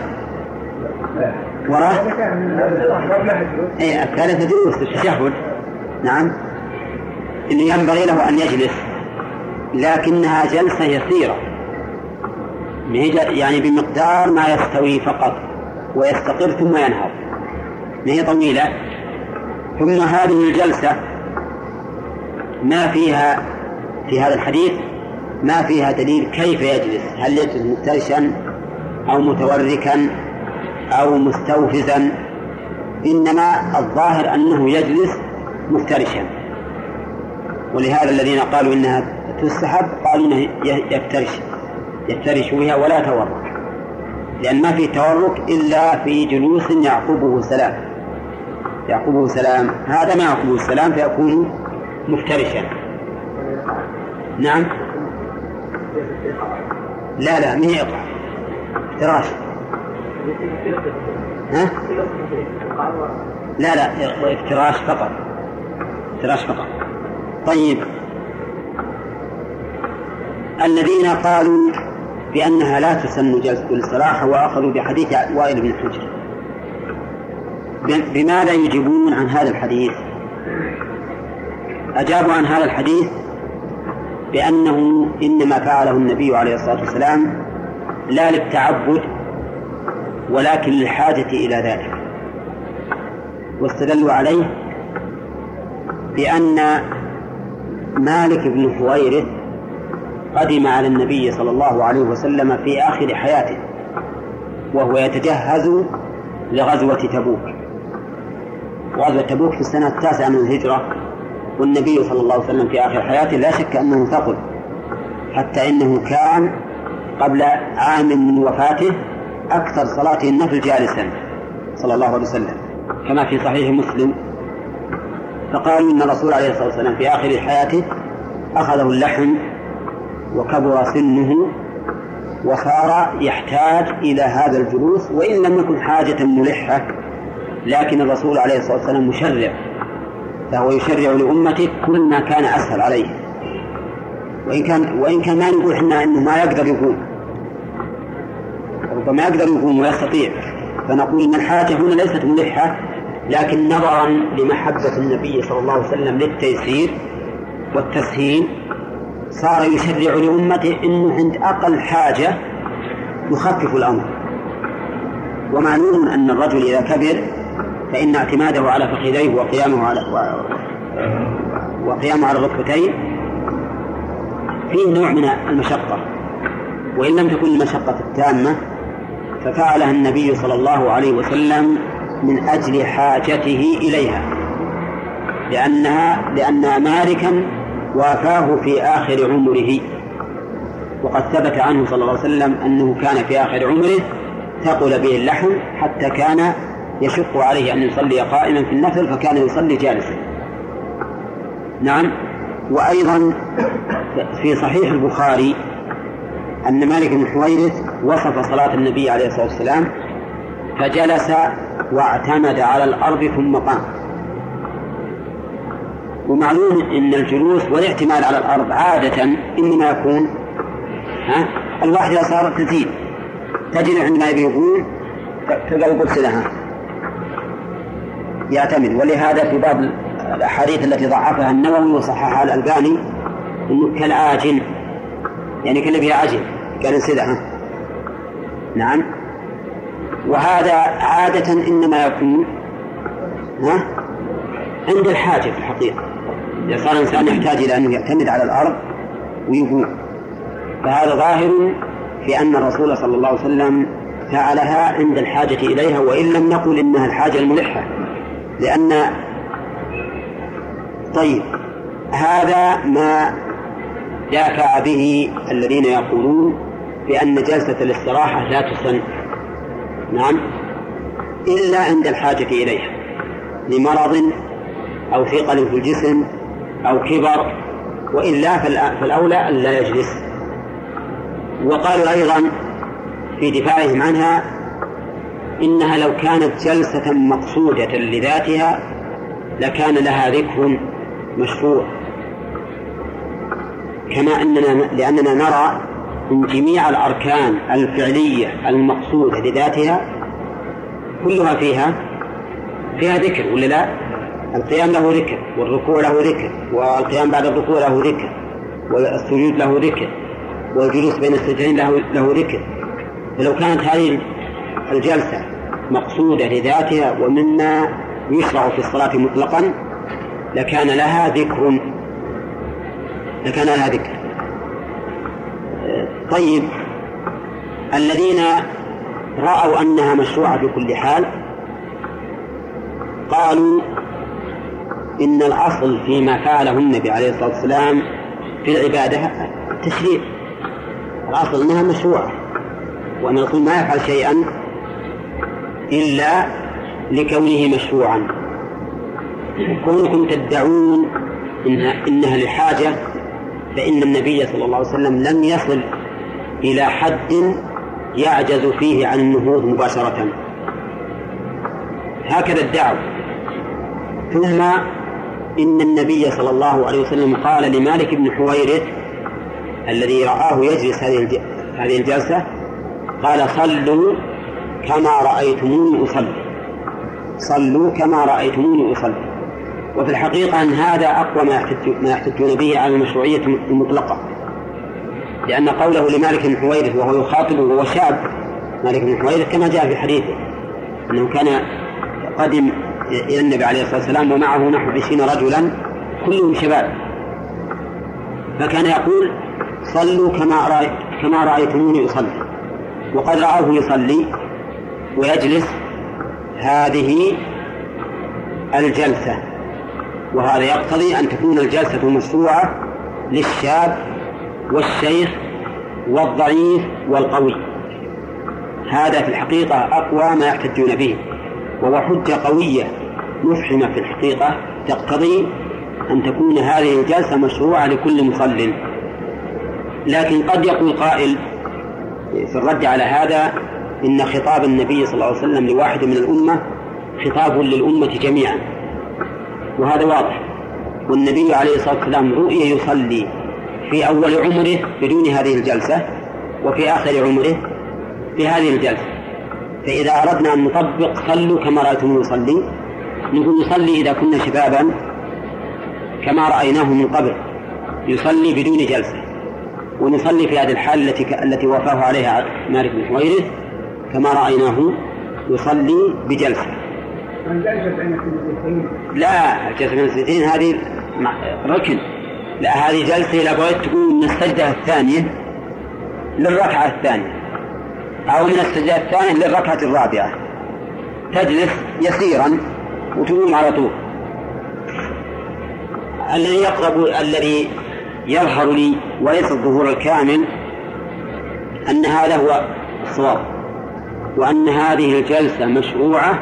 وراه أي الثالثة جلوس التشهد نعم. إنه ينبغي له أن يجلس لكنها جلسة يسيرة. يعني بمقدار ما يستوي فقط ويستقر ثم ينهض. ما هي طويلة؟ ثم هذه الجلسة ما فيها في هذا الحديث ما فيها دليل كيف يجلس. هل يجلس مفترشا أو متوركا أو مستوفزا؟ إنما الظاهر أنه يجلس مفترشا. ولهذا الذين قالوا إنها تستحب قالوا إنه يفترش. يفترش بها ولا تورك لأن ما في تورك إلا في جلوس يعقبه سلام يعقبه سلام هذا ما يعقبه السلام فيكون مفترشا. نعم. لا لا ما هي افتراش. ها؟ لا لا افتراش فقط. افتراش فقط. طيب. الذين قالوا بأنها لا تسن جلسة الاستراحة وأخذوا بحديث وائل بن حجر بماذا يجيبون عن هذا الحديث؟ أجابوا عن هذا الحديث بأنه إنما فعله النبي عليه الصلاة والسلام لا للتعبد ولكن للحاجة إلى ذلك واستدلوا عليه بأن مالك بن حويرث قدم على النبي صلى الله عليه وسلم في آخر حياته وهو يتجهز لغزوة تبوك. غزوة تبوك في السنة التاسعة من الهجرة والنبي صلى الله عليه وسلم في آخر حياته لا شك أنه ثقل حتى إنه كان قبل عام من وفاته أكثر صلاته النفل جالسا صلى الله عليه وسلم كما في صحيح مسلم. فقالوا إن الرسول عليه الصلاة والسلام في آخر حياته أخذه اللحم وكبر سنه وصار يحتاج إلى هذا الجلوس وإن لم يكن حاجة ملحة لكن الرسول عليه الصلاة والسلام مشرع فهو يشرع لأمته كل ما كان أسهل عليه. وإن كان وإن كان ما نقول إحنا إنه ما يقدر يقوم. ربما يقدر يقوم ويستطيع. فنقول إن الحاجة هنا ليست ملحة لكن نظرا لمحبة النبي صلى الله عليه وسلم للتيسير والتسهيل صار يشرع لأمته إنه عند أقل حاجة يخفف الأمر. ومعلوم أن الرجل إذا كبر فإن اعتماده على فخذيه وقيامه على وقيامه على الركبتين فيه نوع من المشقة. وإن لم تكن المشقة التامة ففعلها النبي صلى الله عليه وسلم من أجل حاجته إليها لأنها لأن مالكا وافاه في آخر عمره. وقد ثبت عنه صلى الله عليه وسلم أنه كان في آخر عمره ثقل به اللحم حتى كان يشق عليه أن يصلي قائما في النفل فكان يصلي جالسا. نعم. وأيضا في صحيح البخاري أن مالك بن حويرث وصف صلاة النبي عليه الصلاة والسلام فجلس واعتمد على الأرض ثم قام. ومعلوم أن الجلوس والاعتماد على الأرض عادة إنما يكون ها؟ الواحد إذا صار تزيد. تجد عندما يبي يقول تلقى لها يعتمد. ولهذا في بعض الأحاديث التي ضعفها النووي وصححها الألباني إنه كالعاجل يعني كان فيها عجل قال انسدها نعم. وهذا عادة إنما يكون ها؟ عند الحاجة في الحقيقة. صار الإنسان يحتاج إلى أنه يعتمد على الأرض ويقوم فهذا ظاهر في أن الرسول صلى الله عليه وسلم فعلها عند الحاجة إليها وإن لم نقل إنها الحاجة الملحة. لأن طيب هذا ما دافع به الذين يقولون بأن جلسة الاستراحة لا تسن. نعم. إلا عند الحاجة إليها لمرض أو ثقل في الجسم أو كبر وإلا فالأولى أن لا يجلس وقالوا أيضا في دفاعهم عنها إنها لو كانت جلسة مقصودة لذاتها لكان لها ذكر مشروع كما أننا لأننا نرى من جميع الأركان الفعلية المقصودة لذاتها كلها فيها فيها ذكر ولا لا؟ القيام له ذكر والركوع له ذكر والقيام بعد الركوع له ذكر والسجود له ذكر والجلوس بين السجدين له له ذكر. فلو كانت هذه الجلسة مقصودة لذاتها ومما يشرع في الصلاة مطلقا لكان لها ذكر. لكان لها ذكر. طيب الذين رأوا أنها مشروعة في كل حال قالوا إن الأصل فيما فعله النبي عليه الصلاة والسلام في العبادة التشريع الأصل أنها مشروعة وأن الرسول ما يفعل شيئا إلا لكونه مشروعا. كونكم تدعون إنها, إنها لحاجة فإن النبي صلى الله عليه وسلم لم يصل إلى حد يعجز فيه عن النهوض مباشرة. هكذا الدعوة. ثم إن النبي صلى الله عليه وسلم قال لمالك بن حويرث الذي رآه يجلس هذه هذه الجلسة قال صلوا كما رأيتموني أصلي. صلوا كما رأيتموني أصلي. وفي الحقيقة أن هذا أقوى ما يحتجون به على المشروعية المطلقة. لأن قوله لمالك بن حويرث وهو يخاطبه وهو شاب مالك بن حويرث كما جاء في حديثه أنه كان قدم إلى النبي عليه الصلاة والسلام ومعه نحو عشرين رجلا كلهم شباب. فكان يقول صلوا كما رأي كما رأيتموني أصلي. وقد رآه يصلي ويجلس. هذه الجلسة. وهذا يقتضي أن تكون الجلسة مشروعة للشاب والشيخ والضعيف والقوي. هذا في الحقيقة أقوى ما يحتجون به. وهو حجة قوية مفحمة في الحقيقة تقتضي أن تكون هذه الجلسة مشروعة لكل مصل. لكن قد يقول قائل في الرد على هذا إن خطاب النبي صلى الله عليه وسلم لواحد من الأمة خطاب للأمة جميعا. وهذا واضح. والنبي عليه الصلاة والسلام رؤي يصلي في أول عمره بدون هذه الجلسة وفي آخر عمره بهذه الجلسة. فإذا أردنا أن نطبق صلوا كما رأيتم يصلي. نقول نصلي إذا كنا شبابا كما رأيناه من قبل. يصلي بدون جلسة. ونصلي في هذه الحال التي التي وافاه عليها مالك بن حويرث كما رأيناه يصلي بجلسة. لا الجلسة بين السجدتين هذه ركن. لا هذه جلسة إذا بغيت تقول من السجدة الثانية للركعة الثانية. أو من السجدة الثانية للركعة الرابعة. تجلس يسيرا وتقوم على طول. الذي يقرب الذي يظهر لي وليس الظهور الكامل أن هذا هو الصواب وأن هذه الجلسة مشروعة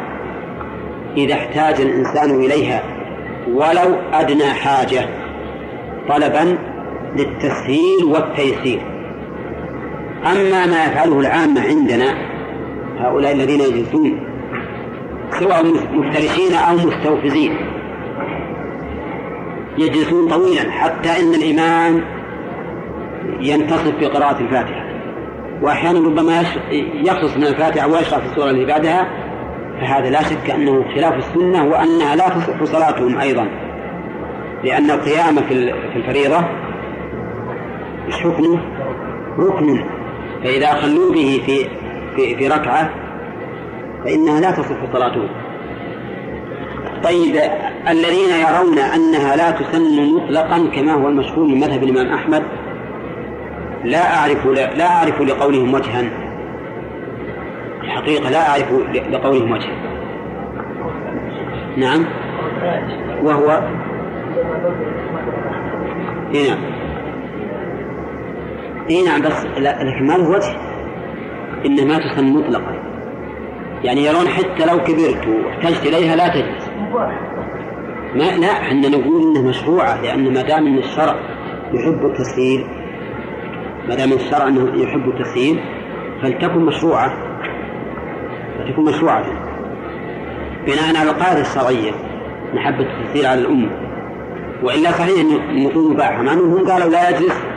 إذا احتاج الإنسان إليها ولو أدنى حاجة طلبا للتسهيل والتيسير. أما ما يفعله العامة عندنا هؤلاء الذين يجلسون سواء مفترشين أو مستوفزين يجلسون طويلا حتى إن الإمام ينتصف في قراءة الفاتحة وأحيانا ربما يخلص من الفاتحة ويشرع في السورة اللي بعدها فهذا لا شك أنه خلاف السنة وأنها لا تصح صلاتهم أيضا لأن القيام في الفريضة إيش حكمه؟ ركن فإذا خلوا به في في في ركعة فإنها لا تصح صلاتهم طيب الذين يرون أنها لا تسن مطلقا كما هو المشهور من مذهب الإمام أحمد لا أعرف لا أعرف لقولهم وجها. الحقيقة لا أعرف لقولهم وجها. نعم. وهو؟ اي نعم. اي نعم بس لكن ما له وجه انها ما تسمى مطلقا. يعني يرون حتى لو كبرت واحتجت إليها لا تجلس. ما لا إحنا نقول إنها مشروعة لأن ما دام إن الشرع يحب التسهيل ما دام الشرع إنه يحب التسهيل فلتكن مشروعة. فتكون مشروعة. بناء على القاعدة الشرعية محبة التسهيل على الأمة. وإلا صحيح انه نقول مباحة مع انهم قالوا لا يجلس.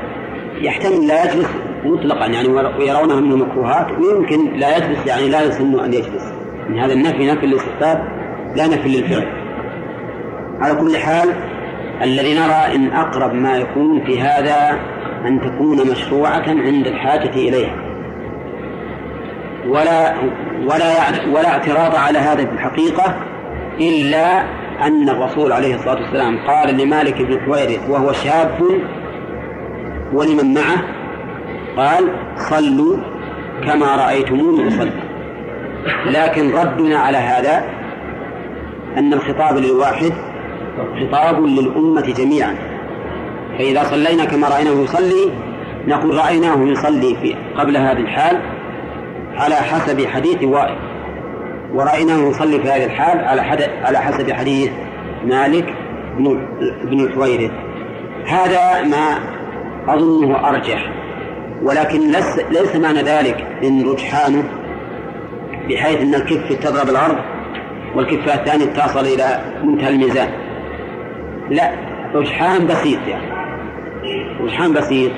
يحتمل لا يجلس مطلقا يعني ويرونها من المكروهات. ويمكن لا يجلس يعني لا يسن أن يجلس. من هذا النفي نفي للاستحباب لا نفي للفعل. على كل حال الذي نرى إن أقرب ما يكون في هذا أن تكون مشروعة عند الحاجة إليها. ولا ولا ولا اعتراض على هذا في الحقيقة إلا أن الرسول عليه الصلاة والسلام قال لمالك بن حويرث وهو شاب ولمن معه؟ قال صلوا كما رأيتموني أصلي لكن ردنا على هذا أن الخطاب للواحد خطاب للأمة جميعا. فإذا صلينا كما رأيناه يصلي نقول رأيناه يصلي في قبل هذه الحال على حسب حديث وائل. ورأيناه يصلي في هذه الحال على على حسب حديث مالك بن بن الحويرث هذا ما أظنه أرجح. ولكن ليس, ليس معنى ذلك إن رجحانه بحيث أن الكفة تضرب الأرض والكفة الثانية تصل إلى منتهى الميزان لا رجحان بسيط يعني. رجحان بسيط.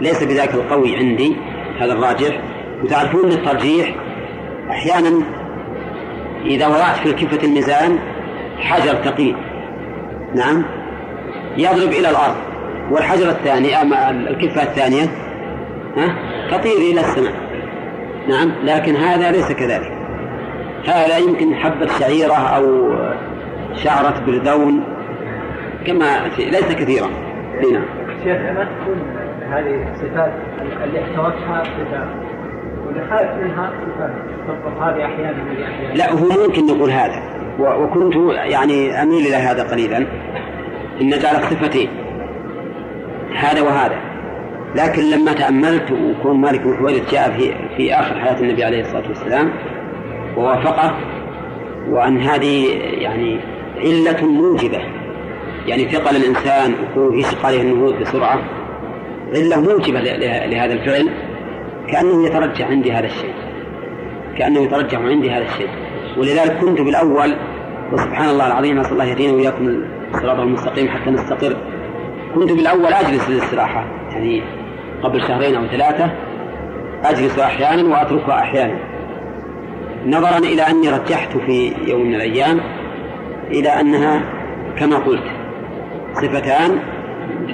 ليس بذاك القوي عندي هذا الراجح. وتعرفون الترجيح أحيانا إذا وضعت في كفة الميزان حجر ثقيل. نعم. يضرب إلى الأرض. والحجر الثاني أما الكفة الثانية. ها؟ تطير إلى السماء. نعم لكن هذا ليس كذلك. هذا يمكن حبة شعيرة أو شعرة بردون كما ليس كثيرا. نعم. شيخ ما تكون هذه الصفات اللي احتوتها صفات واللي خالف منها صفات. هذه أحيانا لا هو ممكن نقول هذا. وكنت يعني أميل إلى هذا قليلا. إن نجعل صفتين هذا وهذا. لكن لما تأملت وكون مالك بن حويرث جاء في في آخر حياة النبي عليه الصلاة والسلام ووافقه وأن هذه يعني علة موجبة. يعني ثقل الإنسان ويشق عليه النهوض بسرعة. علة موجبة لهذا الفعل. كأنه يترجح عندي هذا الشيء. كأنه يترجح عندي هذا الشيء. ولذلك كنت بالأول وسبحان الله العظيم نسأل الله يهدينا وإياكم الصراط المستقيم حتى نستقر. كنت بالأول أجلس للاستراحة يعني قبل شهرين أو ثلاثة أجلس أحيانا وأتركها أحيانا. نظرا إلى أني رجحت في يوم من الأيام إلى أنها كما قلت صفتان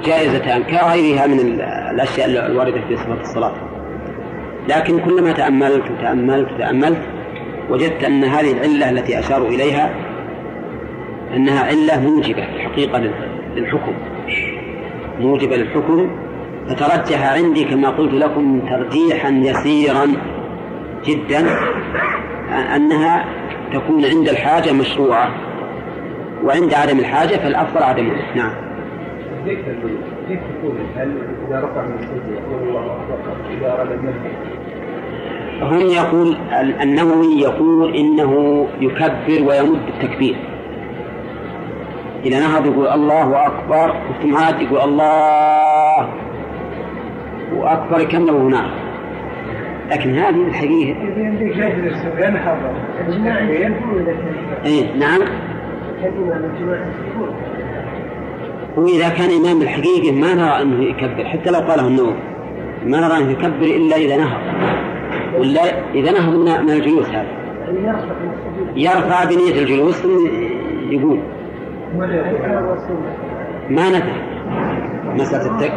جائزتان كغيرها من الأشياء الواردة في صفة الصلاة. لكن كلما تأملت وتأملت وتأملت وجدت أن هذه العلة التي أشاروا إليها أنها علة موجبة في الحقيقة للحكم. موجبة للحكم فترجح عندي كما قلت لكم ترجيحا يسيرا جدا أنها تكون عند الحاجة مشروعة وعند عدم الحاجة فالأفضل عدمها نعم. كيف تقول هل إذا رفع من يقول الله إذا أراد هم يقول النووي يقول إنه يكبر ويمد التكبير. إذا نهض يقول الله أكبر واستمعات يقول الله. وأكبر كم هناك؟ لكن هذه الحقيقة. إيه نعم. وإذا كان إمام الحقيقة ما نرى أنه يكبر حتى لو قاله النوم. ما نرى أنه يكبر إلا إذا نهض ولا إذا نهض من الجلوس هذا. يرفع بنية الجلوس ثم يقول. ما نفع. مسألة التك...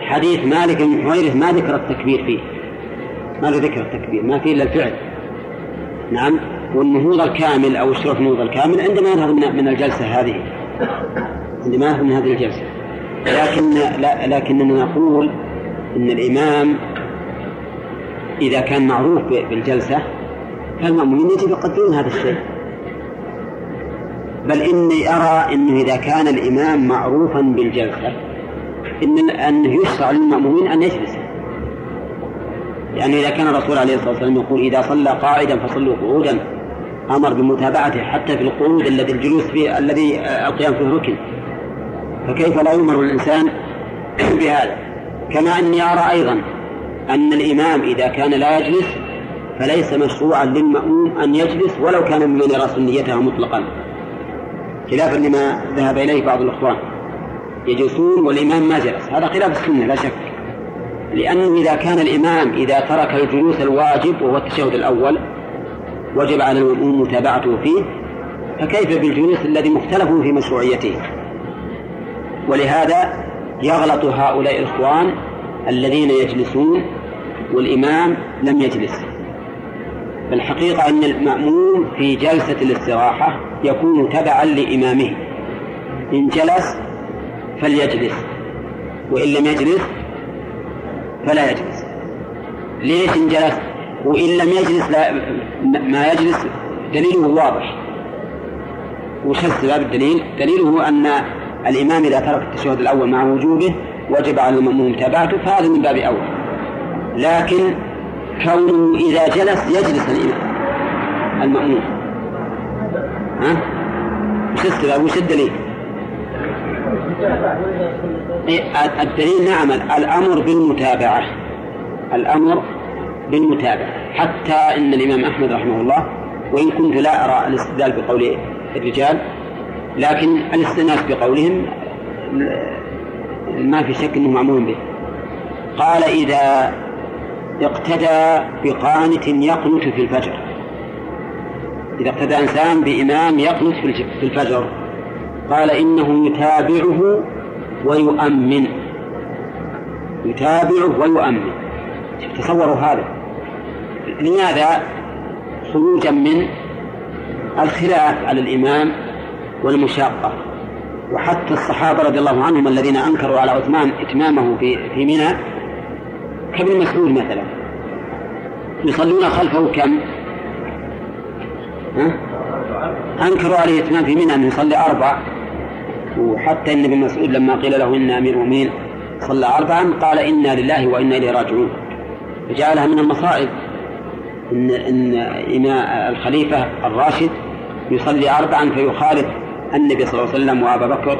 حديث مالك بن حويرث ما ذكر التكبير فيه. ما له ذكر التكبير ما فيه إلا الفعل. نعم. والنهوض الكامل أو الشرف النهوض الكامل عندما ينهض من, الجلسة هذه. عندما ينهض من هذه الجلسة. لكن لا لكننا نقول إن الإمام إذا كان معروف بالجلسة فالمأمومين يجب يقدرون هذا الشيء. بل إني أرى أنه إذا كان الإمام معروفا بالجلسة إن أنه يشرع للمأمومين أن يجلسوا. يعني إذا كان الرسول عليه الصلاة والسلام يقول إذا صلى قاعدا فصلوا قعودا أمر بمتابعته حتى في القعود الذي الجلوس فيه الذي القيام فيه ركن. فكيف لا يؤمر الإنسان بهذا؟ كما أني أرى أيضا أن الإمام إذا كان لا يجلس فليس مشروعا للمأموم أن يجلس ولو كان ممن يرى سنيتها مطلقا. خلافا لما ذهب إليه بعض الإخوان. يجلسون والإمام ما جلس. هذا خلاف السنة لا شك. لأنه إذا كان الإمام إذا ترك الجلوس الواجب وهو التشهد الأول وجب على المأموم متابعته فيه فكيف بالجلوس الذي مختلف في مشروعيته؟ ولهذا يغلط هؤلاء الإخوان الذين يجلسون والإمام لم يجلس. فالحقيقة أن المأموم في جلسة الاستراحة يكون تبعا لإمامه. إن جلس فليجلس وإن لم يجلس فلا يجلس. ليش إن جلس؟ وإن لم يجلس لا ما يجلس دليله واضح. وش السبب الدليل؟ دليله أن الإمام إذا ترك التشهد الأول مع وجوبه وجب على المأموم متابعته فهذا من باب أول. لكن كونه إذا جلس يجلس الإمام المأموم. ها؟ السبب؟ وش الدليل؟ الدليل نعم الأمر بالمتابعة الأمر بالمتابعة حتى إن الإمام أحمد رحمه الله وإن كنت لا أرى الاستدلال بقول الرجال لكن الاستئناس بقولهم ما في شك أنه معمول به قال إذا اقتدى بقانت يقنت في الفجر إذا اقتدى إنسان بإمام يقنت في الفجر. قال إنه يتابعه ويؤمن. يتابعه ويؤمن. تصوروا هذا. لماذا؟ خروجا من الخلاف على الإمام والمشاقة. وحتى الصحابة رضي الله عنهم الذين أنكروا على عثمان إتمامه في في منى كابن مسعود مثلا. يصلون خلفه كم؟ أنكروا عليه إتمام في منى أنه يصلي أربع وحتى إن ابن مسعود لما قيل له إن أمير المؤمنين صلى أربعا قال إنا لله وإنا إليه راجعون. فجعلها من المصائب إن إن الخليفة الراشد يصلي أربعا فيخالف النبي صلى الله عليه وسلم وأبا بكر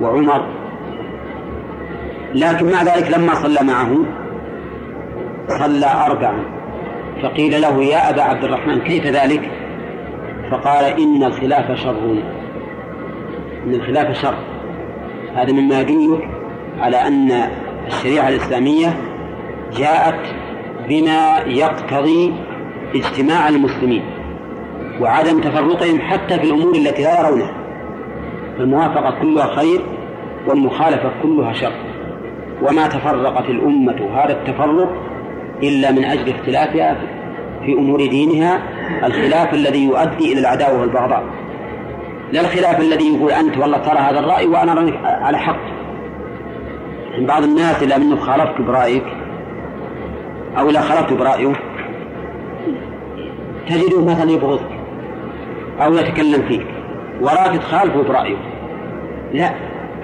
وعمر. لكن مع ذلك لما صلى معه صلى أربعا. فقيل له يا أبا عبد الرحمن كيف ذلك؟ فقال إن الخلاف شر. إن الخلاف شر. هذا مما يدلك على أن الشريعة الإسلامية جاءت بما يقتضي اجتماع المسلمين وعدم تفرقهم حتى في الأمور التي لا يرونها. فالموافقة كلها خير والمخالفة كلها شر. وما تفرقت الأمة هذا التفرق إلا من أجل اختلافها في أمور دينها الخلاف الذي يؤدي إلى العداوة والبغضاء. لا الخلاف الذي يقول أنت والله ترى هذا الرأي وأنا رأيك على حق. بعض الناس إذا منه خالفك برأيك أو إذا خالفت برأيه تجده مثلا يبغضك أو يتكلم فيك وراك تخالفه برأيه. لا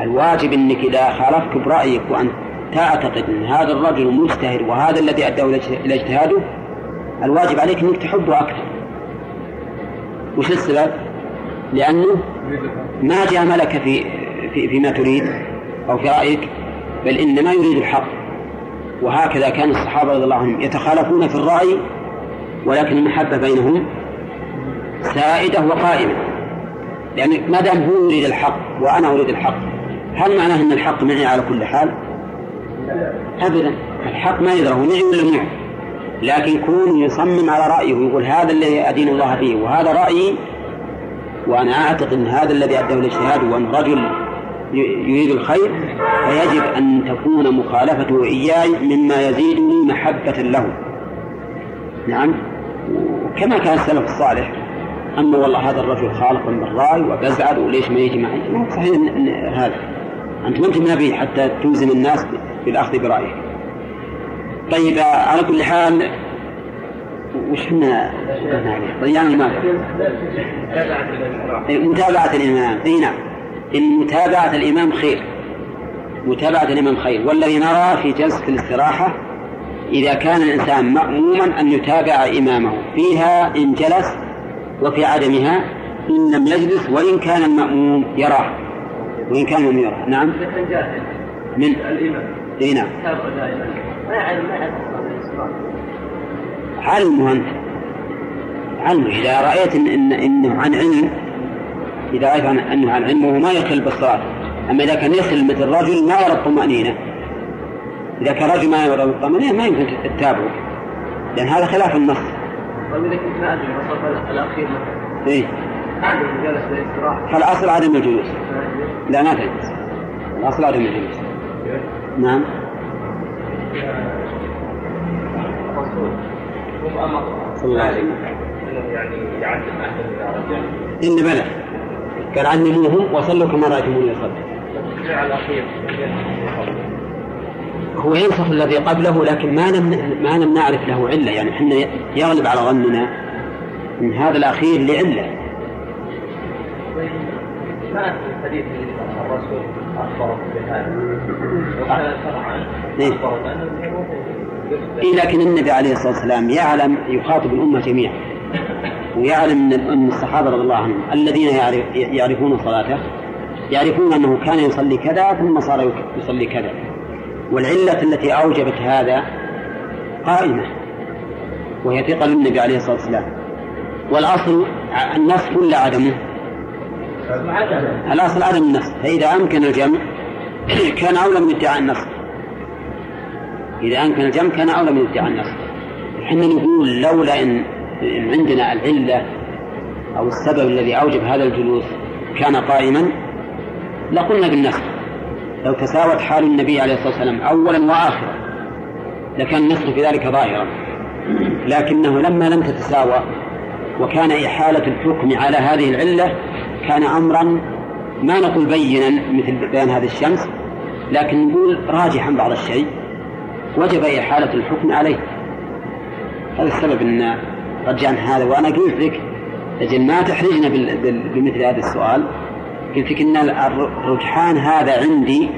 الواجب أنك إذا خالفك برأيك وأنت تعتقد أن هذا الرجل مجتهد وهذا الذي أداه إلى اجتهاده الواجب عليك أنك تحبه أكثر. وش السبب؟ لأنه ما جاملك في في فيما تريد أو في رأيك بل إنما يريد الحق وهكذا كان الصحابة رضي الله عنهم يتخالفون في الرأي ولكن المحبة بينهم سائدة وقائمة يعني ما دام هو يريد الحق وأنا أريد الحق هل معناه أن الحق معي على كل حال؟ أبدا الحق ما يدره معي ولا معه لكن كون يصمم على رأيه ويقول هذا الذي أدين الله به وهذا رأيي وأنا أعتقد أن هذا الذي أداه الاجتهاد وأن رجل يريد الخير فيجب أن تكون مخالفته إياي مما يزيدني محبة له. نعم؟ كما كان السلف الصالح. أما والله هذا الرجل خالق بالرأي وبزعل وليش ما يجي معي؟ صحيح هذا. أنت ما أنت نبي حتى توزن الناس بالأخذ برأيه طيب على كل حال وش إحنا ضيعنا المال متابعة الإمام. أي نعم. إن متابعة الإمام خير. متابعة الإمام خير. والذي نرى في جلسة الاستراحة إذا كان الإنسان مأموما أن يتابع إمامه. فيها إن جلس وفي عدمها إن لم يجلس وإن كان المأموم يراه. وإن كان المأموم يراه. نعم. من؟ الإمام. أي نعم. ما يعلم علمه أنت. علمه. إذا رأيت إن, إن إنه عن علم إذا رأيت أنه عن علم وهو ما يخل بالصلاة. أما إذا كان يخل مثل رجل ما يرى الطمأنينة. إذا كان رجل ما يرى الطمأنينة ما يمكن تتابعه لأن هذا خلاف النص. طيب إذا كنت ما أدري الأخير مثلا. إيه. فالأصل عدم الجلوس. لا ما تجلس. الأصل عدم الجلوس. نعم. يعني إن بلى. قال علموهم وصلوا كما رأيتموني يصلي الأخير هو ينصف الذي قبله لكن ما لم ما لم نعرف له علة. يعني إحنا يغلب على ظننا من هذا الأخير لعلة. ما الحديث الرسول؟ اخبره بهذا شرعا إيه. لكن النبي عليه الصلاة والسلام يعلم يخاطب الأمة جميعا. ويعلم أن الصحابة رضي الله عنهم الذين يعرفون صلاته يعرفون أنه كان يصلي كذا ثم صار يصلي كذا. والعلة التي أوجبت هذا قائمة وهي ثقل النبي عليه الصلاة والسلام. والأصل النص ولا عدمه؟ الأصل عدم النص فإذا أمكن الجمع كان أولى من ادعاء النص إذا أمكن الجمع كان أولى من ادعاء النص إحنا نقول لولا إن عندنا العلة أو السبب الذي أوجب هذا الجلوس كان قائما لقلنا بالنسخ لو تساوت حال النبي عليه الصلاة والسلام أولا وآخرا لكان النسخ في ذلك ظاهرا. لكنه لما لم تتساوى وكان إحالة الحكم على هذه العلة كان أمرا ما نقول بينا مثل بيان هذه الشمس لكن نقول راجحا بعض الشيء وجب إحالة الحكم عليه. هذا السبب أن رجعنا هذا وأنا قلت لك أجل ما تحرجنا بمثل هذا السؤال. قلت لك أن الرجحان هذا عندي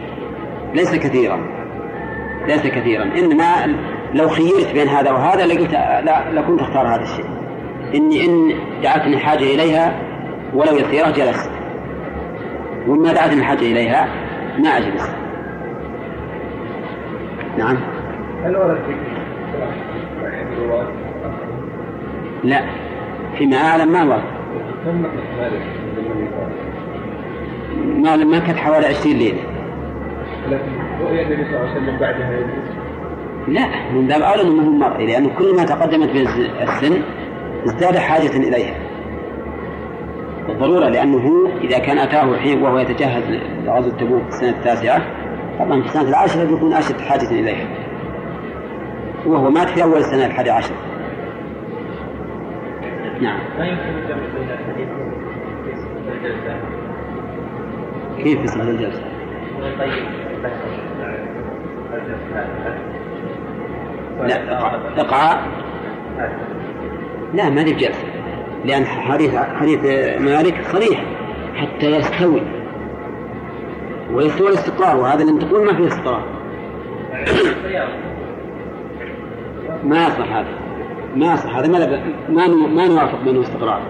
ليس كثيرا ليس كثيرا. إنما لو خيرت بين هذا وهذا لقلت لا لكنت أختار هذا الشيء. إني إن دعتني حاجة إليها ولو يسيرة جلست وما دعتني الحاجة إليها ما أجلس. نعم. هل ورد لا. فيما أعلم ما ورد ما ما كانت حوالي 20 ليلة. لكن رؤية النبي صلى الله عليه وسلم بعدها لا. من باب أولى أنه هو مرئي لأنه كل ما تقدمت به السن ازداد حاجة إليها. بالضرورة لأنه إذا كان أتاه حين وهو يتجهز لغزو تبوك في السنة التاسعة طبعا في السنة العاشرة يكون أشد حاجة إليها وهو مات في أول السنة الحادية عشر نعم. كيف في صلاة الجلسة؟ لا اقعاء لا ما هي بجلسة لأن حديث حديث مالك صريح حتى يستوي. ويستوي الاستقرار وهذا اللي تقول ما فيه استقرار. ما يصح هذا. ما يصح هذا. ما ما ما نوافق بينه استقرار.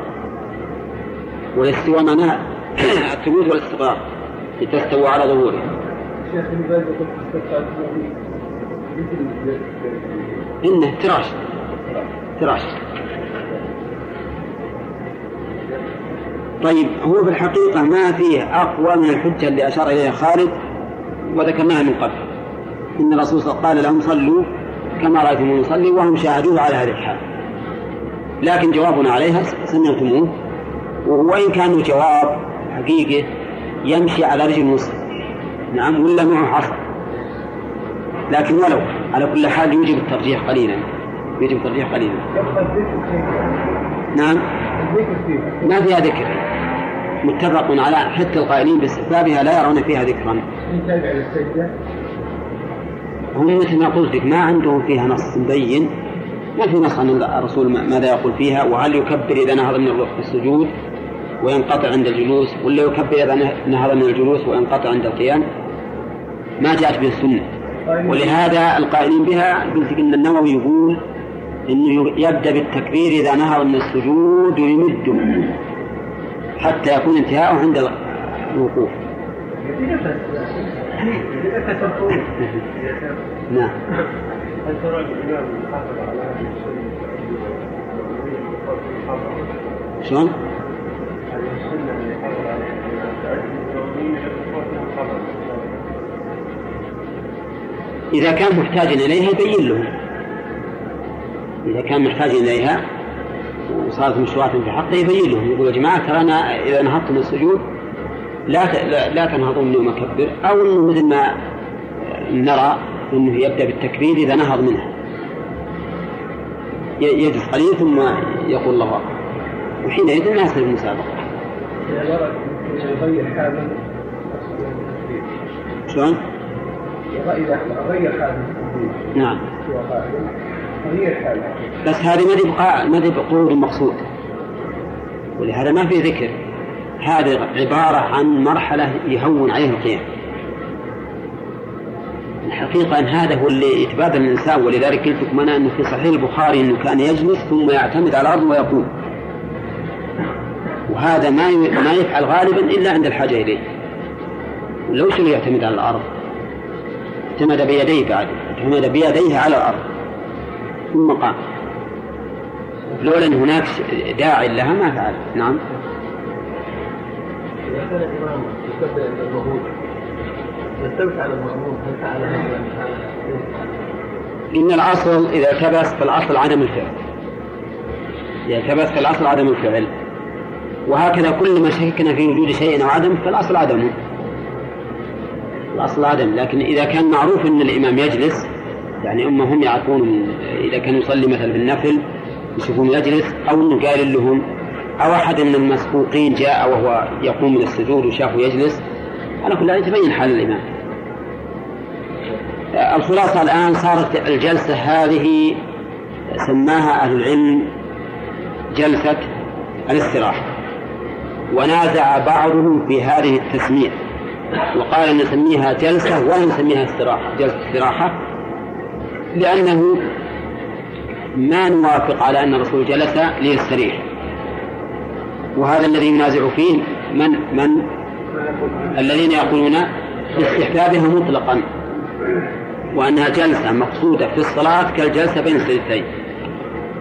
والاستواء معناه الثبوت والاستقرار. لتستوى على ظهوره. شيخ إنه تراش. تراش. طيب هو في الحقيقة ما فيه أقوى من الحجة اللي أشار إليها خالد وذكرناها من قبل. إن الرسول صلى الله عليه وسلم قال لهم صلوا كما رأيتم نصلي وهم شاهدوه على هذه الحال. لكن جوابنا عليها سمعتموه. وإن كان جواب حقيقي يمشي على رجل مسلم. نعم ولا معه حصر. لكن ولو على كل حال يوجب الترجيح قليلا. يوجب الترجيح قليلا. نعم. ما فيها ذكر. متفق على حتى القائلين باستحبابها لا يرون فيها ذكرا. هم مثل ما قلت لك ما عندهم فيها نص مبين ما في نص عن الرسول ماذا يقول فيها وهل يكبر إذا نهض من السجود وينقطع عند الجلوس ولا يكبر إذا نهض من الجلوس وينقطع عند القيام؟ ما جاءت به السنة ولهذا القائلين بها قلت إن النووي يقول انه يبدأ بالتكبير إذا نهض من السجود ويمد حتى يكون انتهاؤه عند الوقوف. نعم. شلون؟ إذا كان محتاجا إليها يبين له. إذا كان محتاجا إليها وصارت مشروعات في حقه يبين يقول يا جماعة ترى أنا إذا نهضت من السجود لا لا تنهضوا مني ومكبر أو إنه مثل ما نرى أنه يبدأ بالتكبير إذا نهض منها يجلس قليل ثم يقول الله أكبر. وحينئذ ما يصير المسابقة. شلون؟ إذا غير حاله نعم. بس هذه ما تبقى ما تبقى مقصود ولهذا ما في ذكر. هذه عبارة عن مرحلة يهون عليه القيام. الحقيقة أن هذا هو اللي يتبادل الإنسان ولذلك قلت لكم أنا أنه في صحيح البخاري أنه كان يجلس ثم يعتمد على الأرض ويقوم. وهذا ما ما يفعل غالبا إلا عند الحاجة إليه. لو شنو يعتمد على الأرض؟ اعتمد بيديه بعد. اعتمد بيديه على الأرض. ثم قام. لولا أن هناك داعي لها ما فعل. نعم. إذا كان يلتبس على هل فعل هذا إن الأصل إذا التبس فالأصل عدم الفعل. إذا التبس فالأصل عدم الفعل. وهكذا كل ما شككنا في وجود شيء أو عدم فالأصل عدمه الأصل عدم. لكن إذا كان معروف أن الإمام يجلس يعني هم هم يعرفون إذا كان يصلي مثلا بالنفل يشوفون يجلس أو أنه قال لهم أو أحد من المسبوقين جاء وهو يقوم من السجود وشافه يجلس. على كل حال يتبين حال الإمام؟ الخلاصة الآن صارت الجلسة هذه سماها أهل العلم جلسة الاستراحة. ونازع بعضهم في هذه التسمية وقال نسميها جلسة ولا نسميها استراحة جلسة استراحة. لأنه ما نوافق على أن الرسول جلس ليستريح. وهذا الذي ينازع فيه من من الذين يقولون باستحبابها مطلقا وأنها جلسة مقصودة في الصلاة كالجلسة بين السجدتين.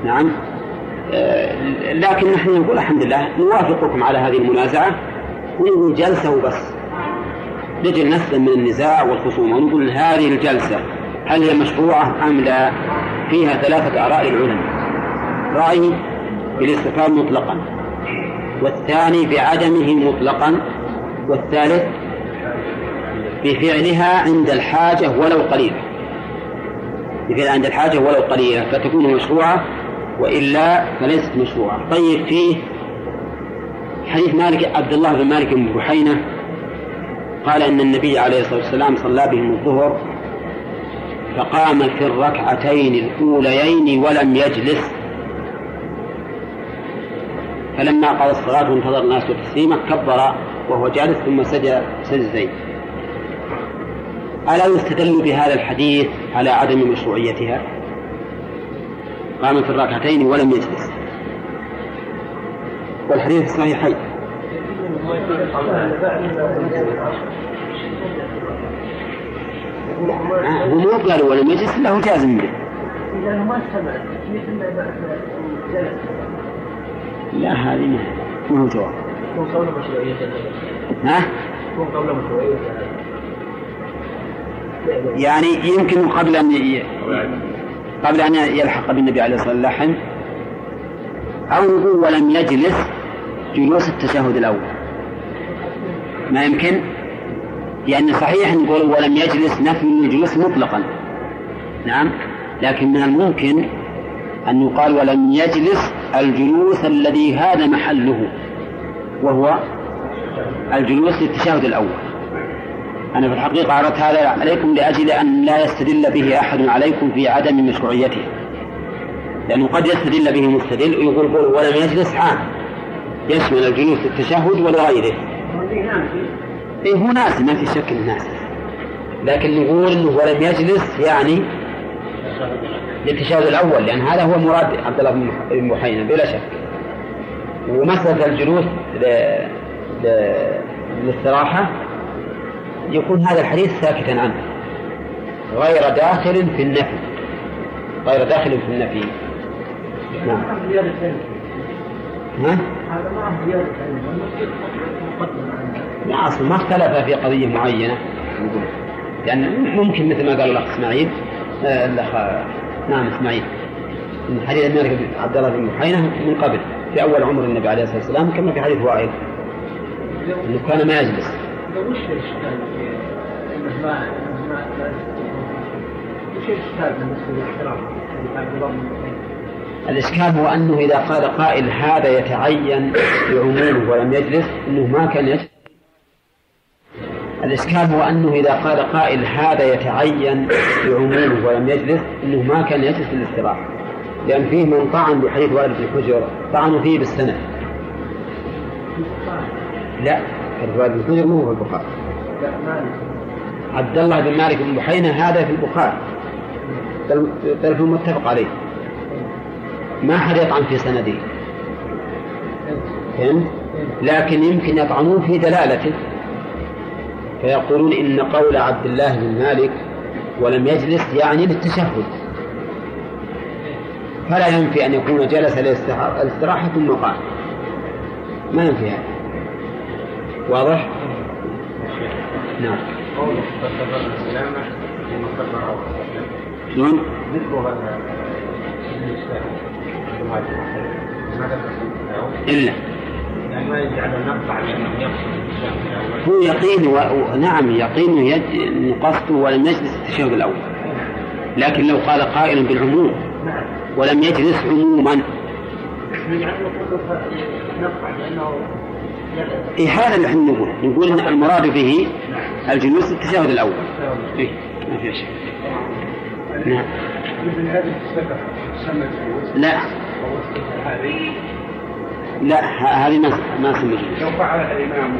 نعم. آه، لكن نحن نقول الحمد لله نوافقكم على هذه المنازعة ونقول جلسة وبس. نجل نسلم من النزاع والخصومة ونقول هذه الجلسة هل هي مشروعة أم لا؟ فيها ثلاثة آراء للعلماء. رأي بالاستفهام مطلقا والثاني بعدمه مطلقا والثالث بفعلها عند الحاجة ولو قليلة. بفعلها عند الحاجة ولو قليلة فتكون مشروعة وإلا فليست مشروعة. طيب فيه حديث مالك عبد الله بن مالك بن بحينة قال إن النبي عليه الصلاة والسلام صلى بهم الظهر فقام في الركعتين الأوليين ولم يجلس. فلما قضى الصلاة وانتظر الناس تسليمه كبر وهو جالس ثم سجد سجدتين ألا يستدل بهذا الحديث على عدم مشروعيتها؟ قام في الركعتين ولم يجلس. والحديث الصحيحين. هو مو قال ولم يجلس إلا هو جازم به. ما استمع. لا هذه ما هو جواب. قبل مشروعية ها؟ قبل مشروعية يعني يمكن قبل أن ي... قبل أن يلحق بالنبي عليه الصلاة والسلام أو نقول ولم يجلس جلوس التشهد الأول ما يمكن لأن صحيح نقول ولم يجلس نفي الجلوس مطلقا. نعم. لكن من الممكن أن يقال ولم يجلس الجلوس الذي هذا محله وهو الجلوس للتشهد الأول. أنا في الحقيقة أردت هذا عليكم لأجل أن لا يستدل به أحد عليكم في عدم مشروعيته. لأنه قد يستدل به مستدل ويقول قول ولم يجلس عام. يشمل الجلوس للتشهد ولغيره. إيه هو ناس ما في شك إنه ناس. لكن نقول إنه ولم يجلس يعني للتشهد الأول لأن هذا هو مراد عبد الله بن محينا بلا شك. ومسألة الجلوس ل... ل... يكون هذا الحديث ساكتا عنه. غير داخل في النفي. غير داخل في النفي. نعم. ها؟ هذا ما زيادة لا أصل ما اختلف في قضية معينة. لأن ممكن مثل ما قال الأخ إسماعيل آه، الأخ نعم إسماعيل. من حديث الملك عبد الله بن محينة من قبل في أول عمر النبي عليه الصلاة والسلام كما في حديث وائل. أنه كان ما يجلس. الإشكال هو أنه إذا قال قائل هذا يتعين بعمومه ولم يجلس أنه ما كان يجلس. الإشكال هو أنه إذا قال قائل هذا يتعين بعمومه ولم يجلس أنه ما كان يجلس للاستراحة لأن فيه من طعن بحديث وائل بن حجر طعنوا فيه بالسنة. لا حديث وائل بن حجر مو في البخاري. عبد الله بن مالك بن بحينة هذا في البخاري. بل متفق عليه. ما حد يطعن في سنده. فهمت؟ لكن يمكن يطعنون في دلالته. فيقولون إن قول عبد الله بن مالك ولم يجلس يعني للتشهد. فلا ينفي أن يكون جلس للاستراحة ثم قام ما ينفي هذا. واضح؟ نعم. شلون؟ مثل هذا إلا. ما يجعل النقطع لأنه يقصد هو يقين و... نعم يقين يج... قصده ولم يجلس التشهد الأول. لكن لو قال قائل بالعموم ولم يجلس عموما. إيه هذا اللي إحنا نقول نقول إن المراد به الجلوس التشهد الأول. إيه ما في شيء. نعم. لا. لا هذه ما ما لو فعلها الإمام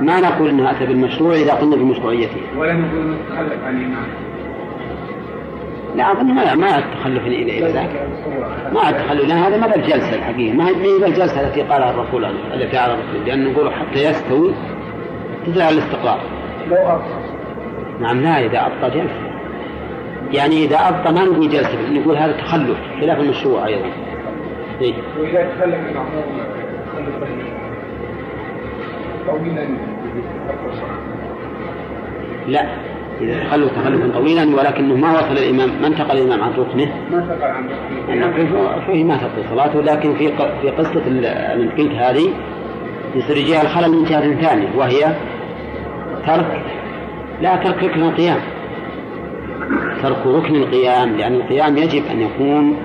ما نقول إنها أتى بالمشروع إذا قلنا بمشروعيته. ولا نقول نتخلف عن الإمام. لا أظن ما ما التخلف إلى إلى ذاك. ما التخلف لأن هذا ما الجلسه الحقيقة. ما هي الجلسه التي قالها الرسول التي على الرسول. لأن نقول حتى يستوي تدل على الاستقرار. لو ابطا نعم لا إذا ابطا جلسة. يعني إذا أبطى ما نقول جلسة نقول هذا تخلف خلاف المشروع أيضا. إيه؟ وإذا تخلف طويلا. لا. إذا تخلف تخلفا طويلا ولكنه ما وصل الإمام. ما انتقل الإمام عن ركنه ما انتقل عن ركنه فيه ما تبطل صلاته لكن في في قصة البنت هذه يصير يجيها الخلل من جهة ثانية وهي ترك لا ترك ركن القيام. ترك ركن القيام لأن القيام يجب أن يكون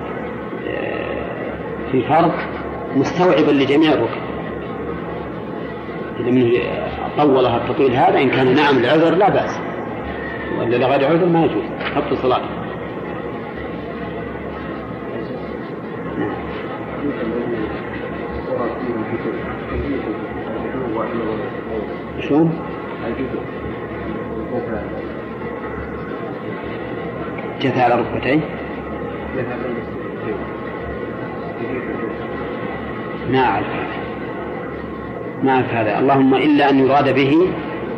في فرض مستوعبا لجميع الركن. إذا من طولها التطويل هذا إن كان نعم العذر لا بأس. وإلا لغير عذر ما يجوز. تبطل صلاته شلون؟ جث على ركبتيه ما أعرف. ما أعرف هذا. اللهم إلا أن يراد به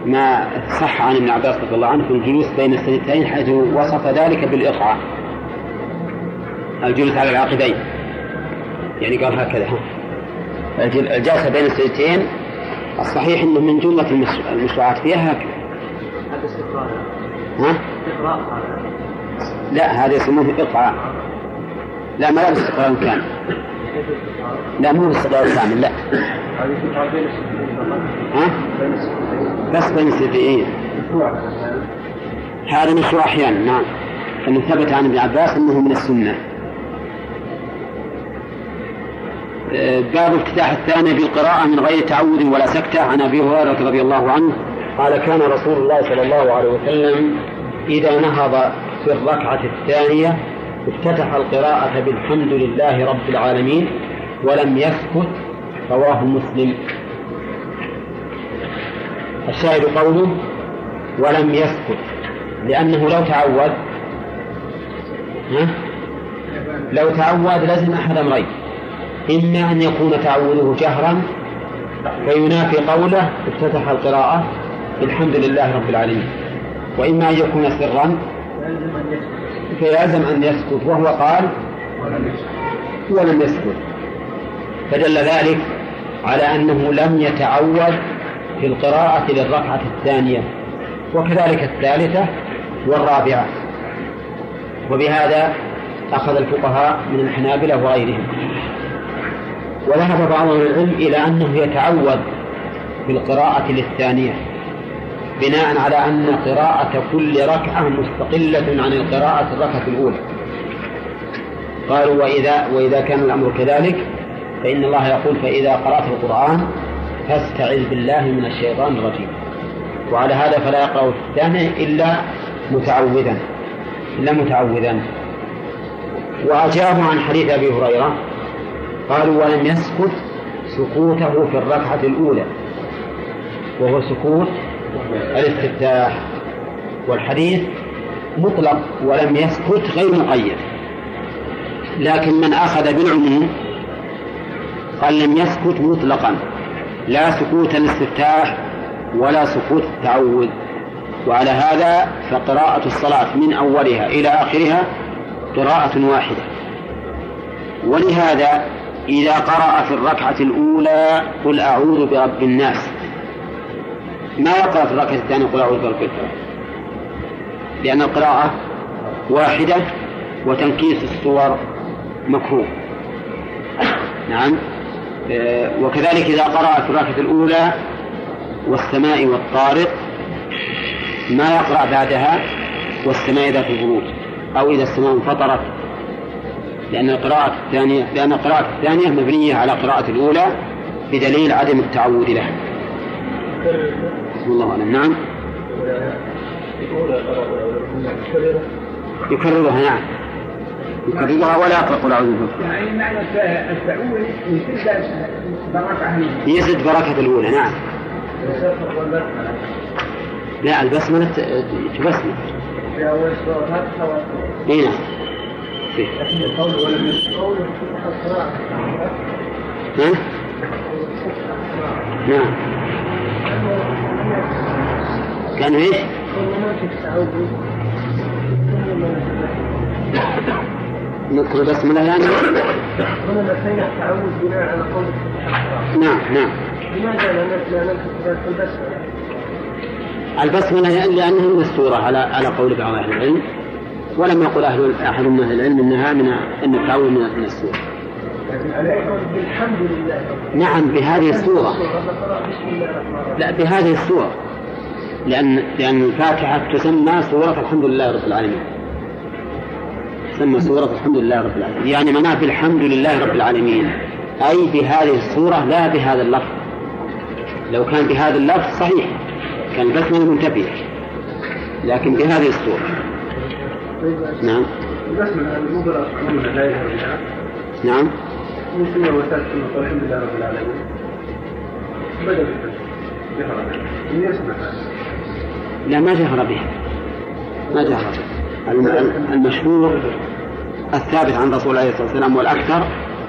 ما صح عن ابن عباس رضي الله عنه في الجلوس بين السجدتين حيث وصف ذلك بالإقعاء الجلوس على العقبين يعني قال هكذا الجلسة بين السجدتين الصحيح إنه من جملة المشروعات فيها هكذا. هذا استقرار ها؟ استقرار لا هذا يسموه إقعاء لا ما لا استقرار كامل. لا مو باستقرار كامل لا. ها؟ بس بين السفيين هذا مشروع أحيانا نعم. أنه ثبت عن ابن عباس أنه من السنة. باب افتتاح الثاني بالقراءة من غير تعود ولا سكتة. عن أبي هريرة رضي الله عنه قال كان رسول الله صلى الله عليه وسلم إذا نهض في الركعة الثانية افتتح القراءة بالحمد لله رب العالمين ولم يسكت رواه مسلم الشاهد قوله ولم يسكت لأنه لو تعود ها؟ لو تعود لزم أحد أمرين إما أن يكون تعوده جهرا فينافي قوله افتتح القراءة بالحمد لله رب العالمين وإما أن يكون سرا فيلزم أن يسكت وهو قال ولم يسكت. فدل ذلك على أنه لم يتعود في القراءة للركعة الثانية وكذلك الثالثة والرابعة. وبهذا أخذ الفقهاء من الحنابلة وغيرهم. وذهب بعض العلم إلى أنه يتعود في القراءة للثانية. بناء على أن قراءة كل ركعة مستقلة عن القراءة الركعة الأولى. قالوا وإذا وإذا كان الأمر كذلك فإن الله يقول فإذا قرأت القرآن فاستعذ بالله من الشيطان الرجيم. وعلى هذا فلا يقرأ في الثانية إلا متعوذا إلا متعوذا. وأجابوا عن حديث أبي هريرة قالوا ولم يسكت سكوته في الركعة الأولى وهو سكوت الاستفتاح والحديث مطلق ولم يسكت غير مقيد. لكن من أخذ بالعموم قال لم يسكت مطلقا. لا سكوت الاستفتاح ولا سكوت التعوذ. وعلى هذا فقراءة الصلاة من أولها إلى آخرها قراءة واحدة. ولهذا إذا قرأ في الركعة الأولى قل أعوذ برب الناس. ما يقرأ في الركعة الثانية قل أعوذ برب لأن القراءة واحدة وتنكيس الصور مكروه. نعم. آه، وكذلك إذا قرأ في الركعة الأولى والسماء والطارق ما يقرأ بعدها والسماء ذات البروج أو إذا السماء انفطرت. لأن القراءة الثانية لأن القراءة الثانية مبنية على القراءة الأولى بدليل عدم التعود لها. بسم الله أعلم نعم. يكررها نعم. يكررها ولا يقرأ قل أعوذ يعني معنى التأويل يزد بركة الأولى نعم. لا البسملة تبسمل. اي نعم. يقول ها؟ نعم. كان إيش؟ نذكر بناء على قول نعم نعم لماذا لا نذكر البسملة؟ البسملة لأنها من السورة على على قول بعض أهل العلم ولم يقل أهل أحد من أهل العلم أنها من أن التعوذ من السورة. نعم بهذه السورة لا بهذه السورة لأن لأن الفاتحة تسمى سورة الحمد لله رب العالمين. تسمى سورة الحمد لله رب العالمين. يعني معناه بالحمد لله رب العالمين. أي بهذه السورة لا بهذا اللفظ. لو كان بهذا اللفظ صحيح كان البسملة منتبه لكن بهذه الصورة. نعم. نعم. والحمد لله رب العالمين. بدأ يسمع لا ما جهر بها. ما جهر بها. المشهور الثابت عن رسول الله صلى الله عليه وسلم والأكثر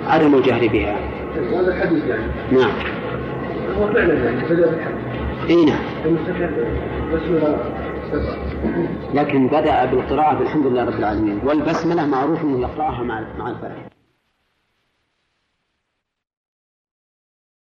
عدم الجهر بها. هذا الحديث يعني. نعم. هو فعلا يعني بدأ بالحديث إي نعم. بسم لكن بدأ بالقراءة بالحمد لله رب العالمين. والبسملة معروف أنه يقرأها مع مع الفاتحة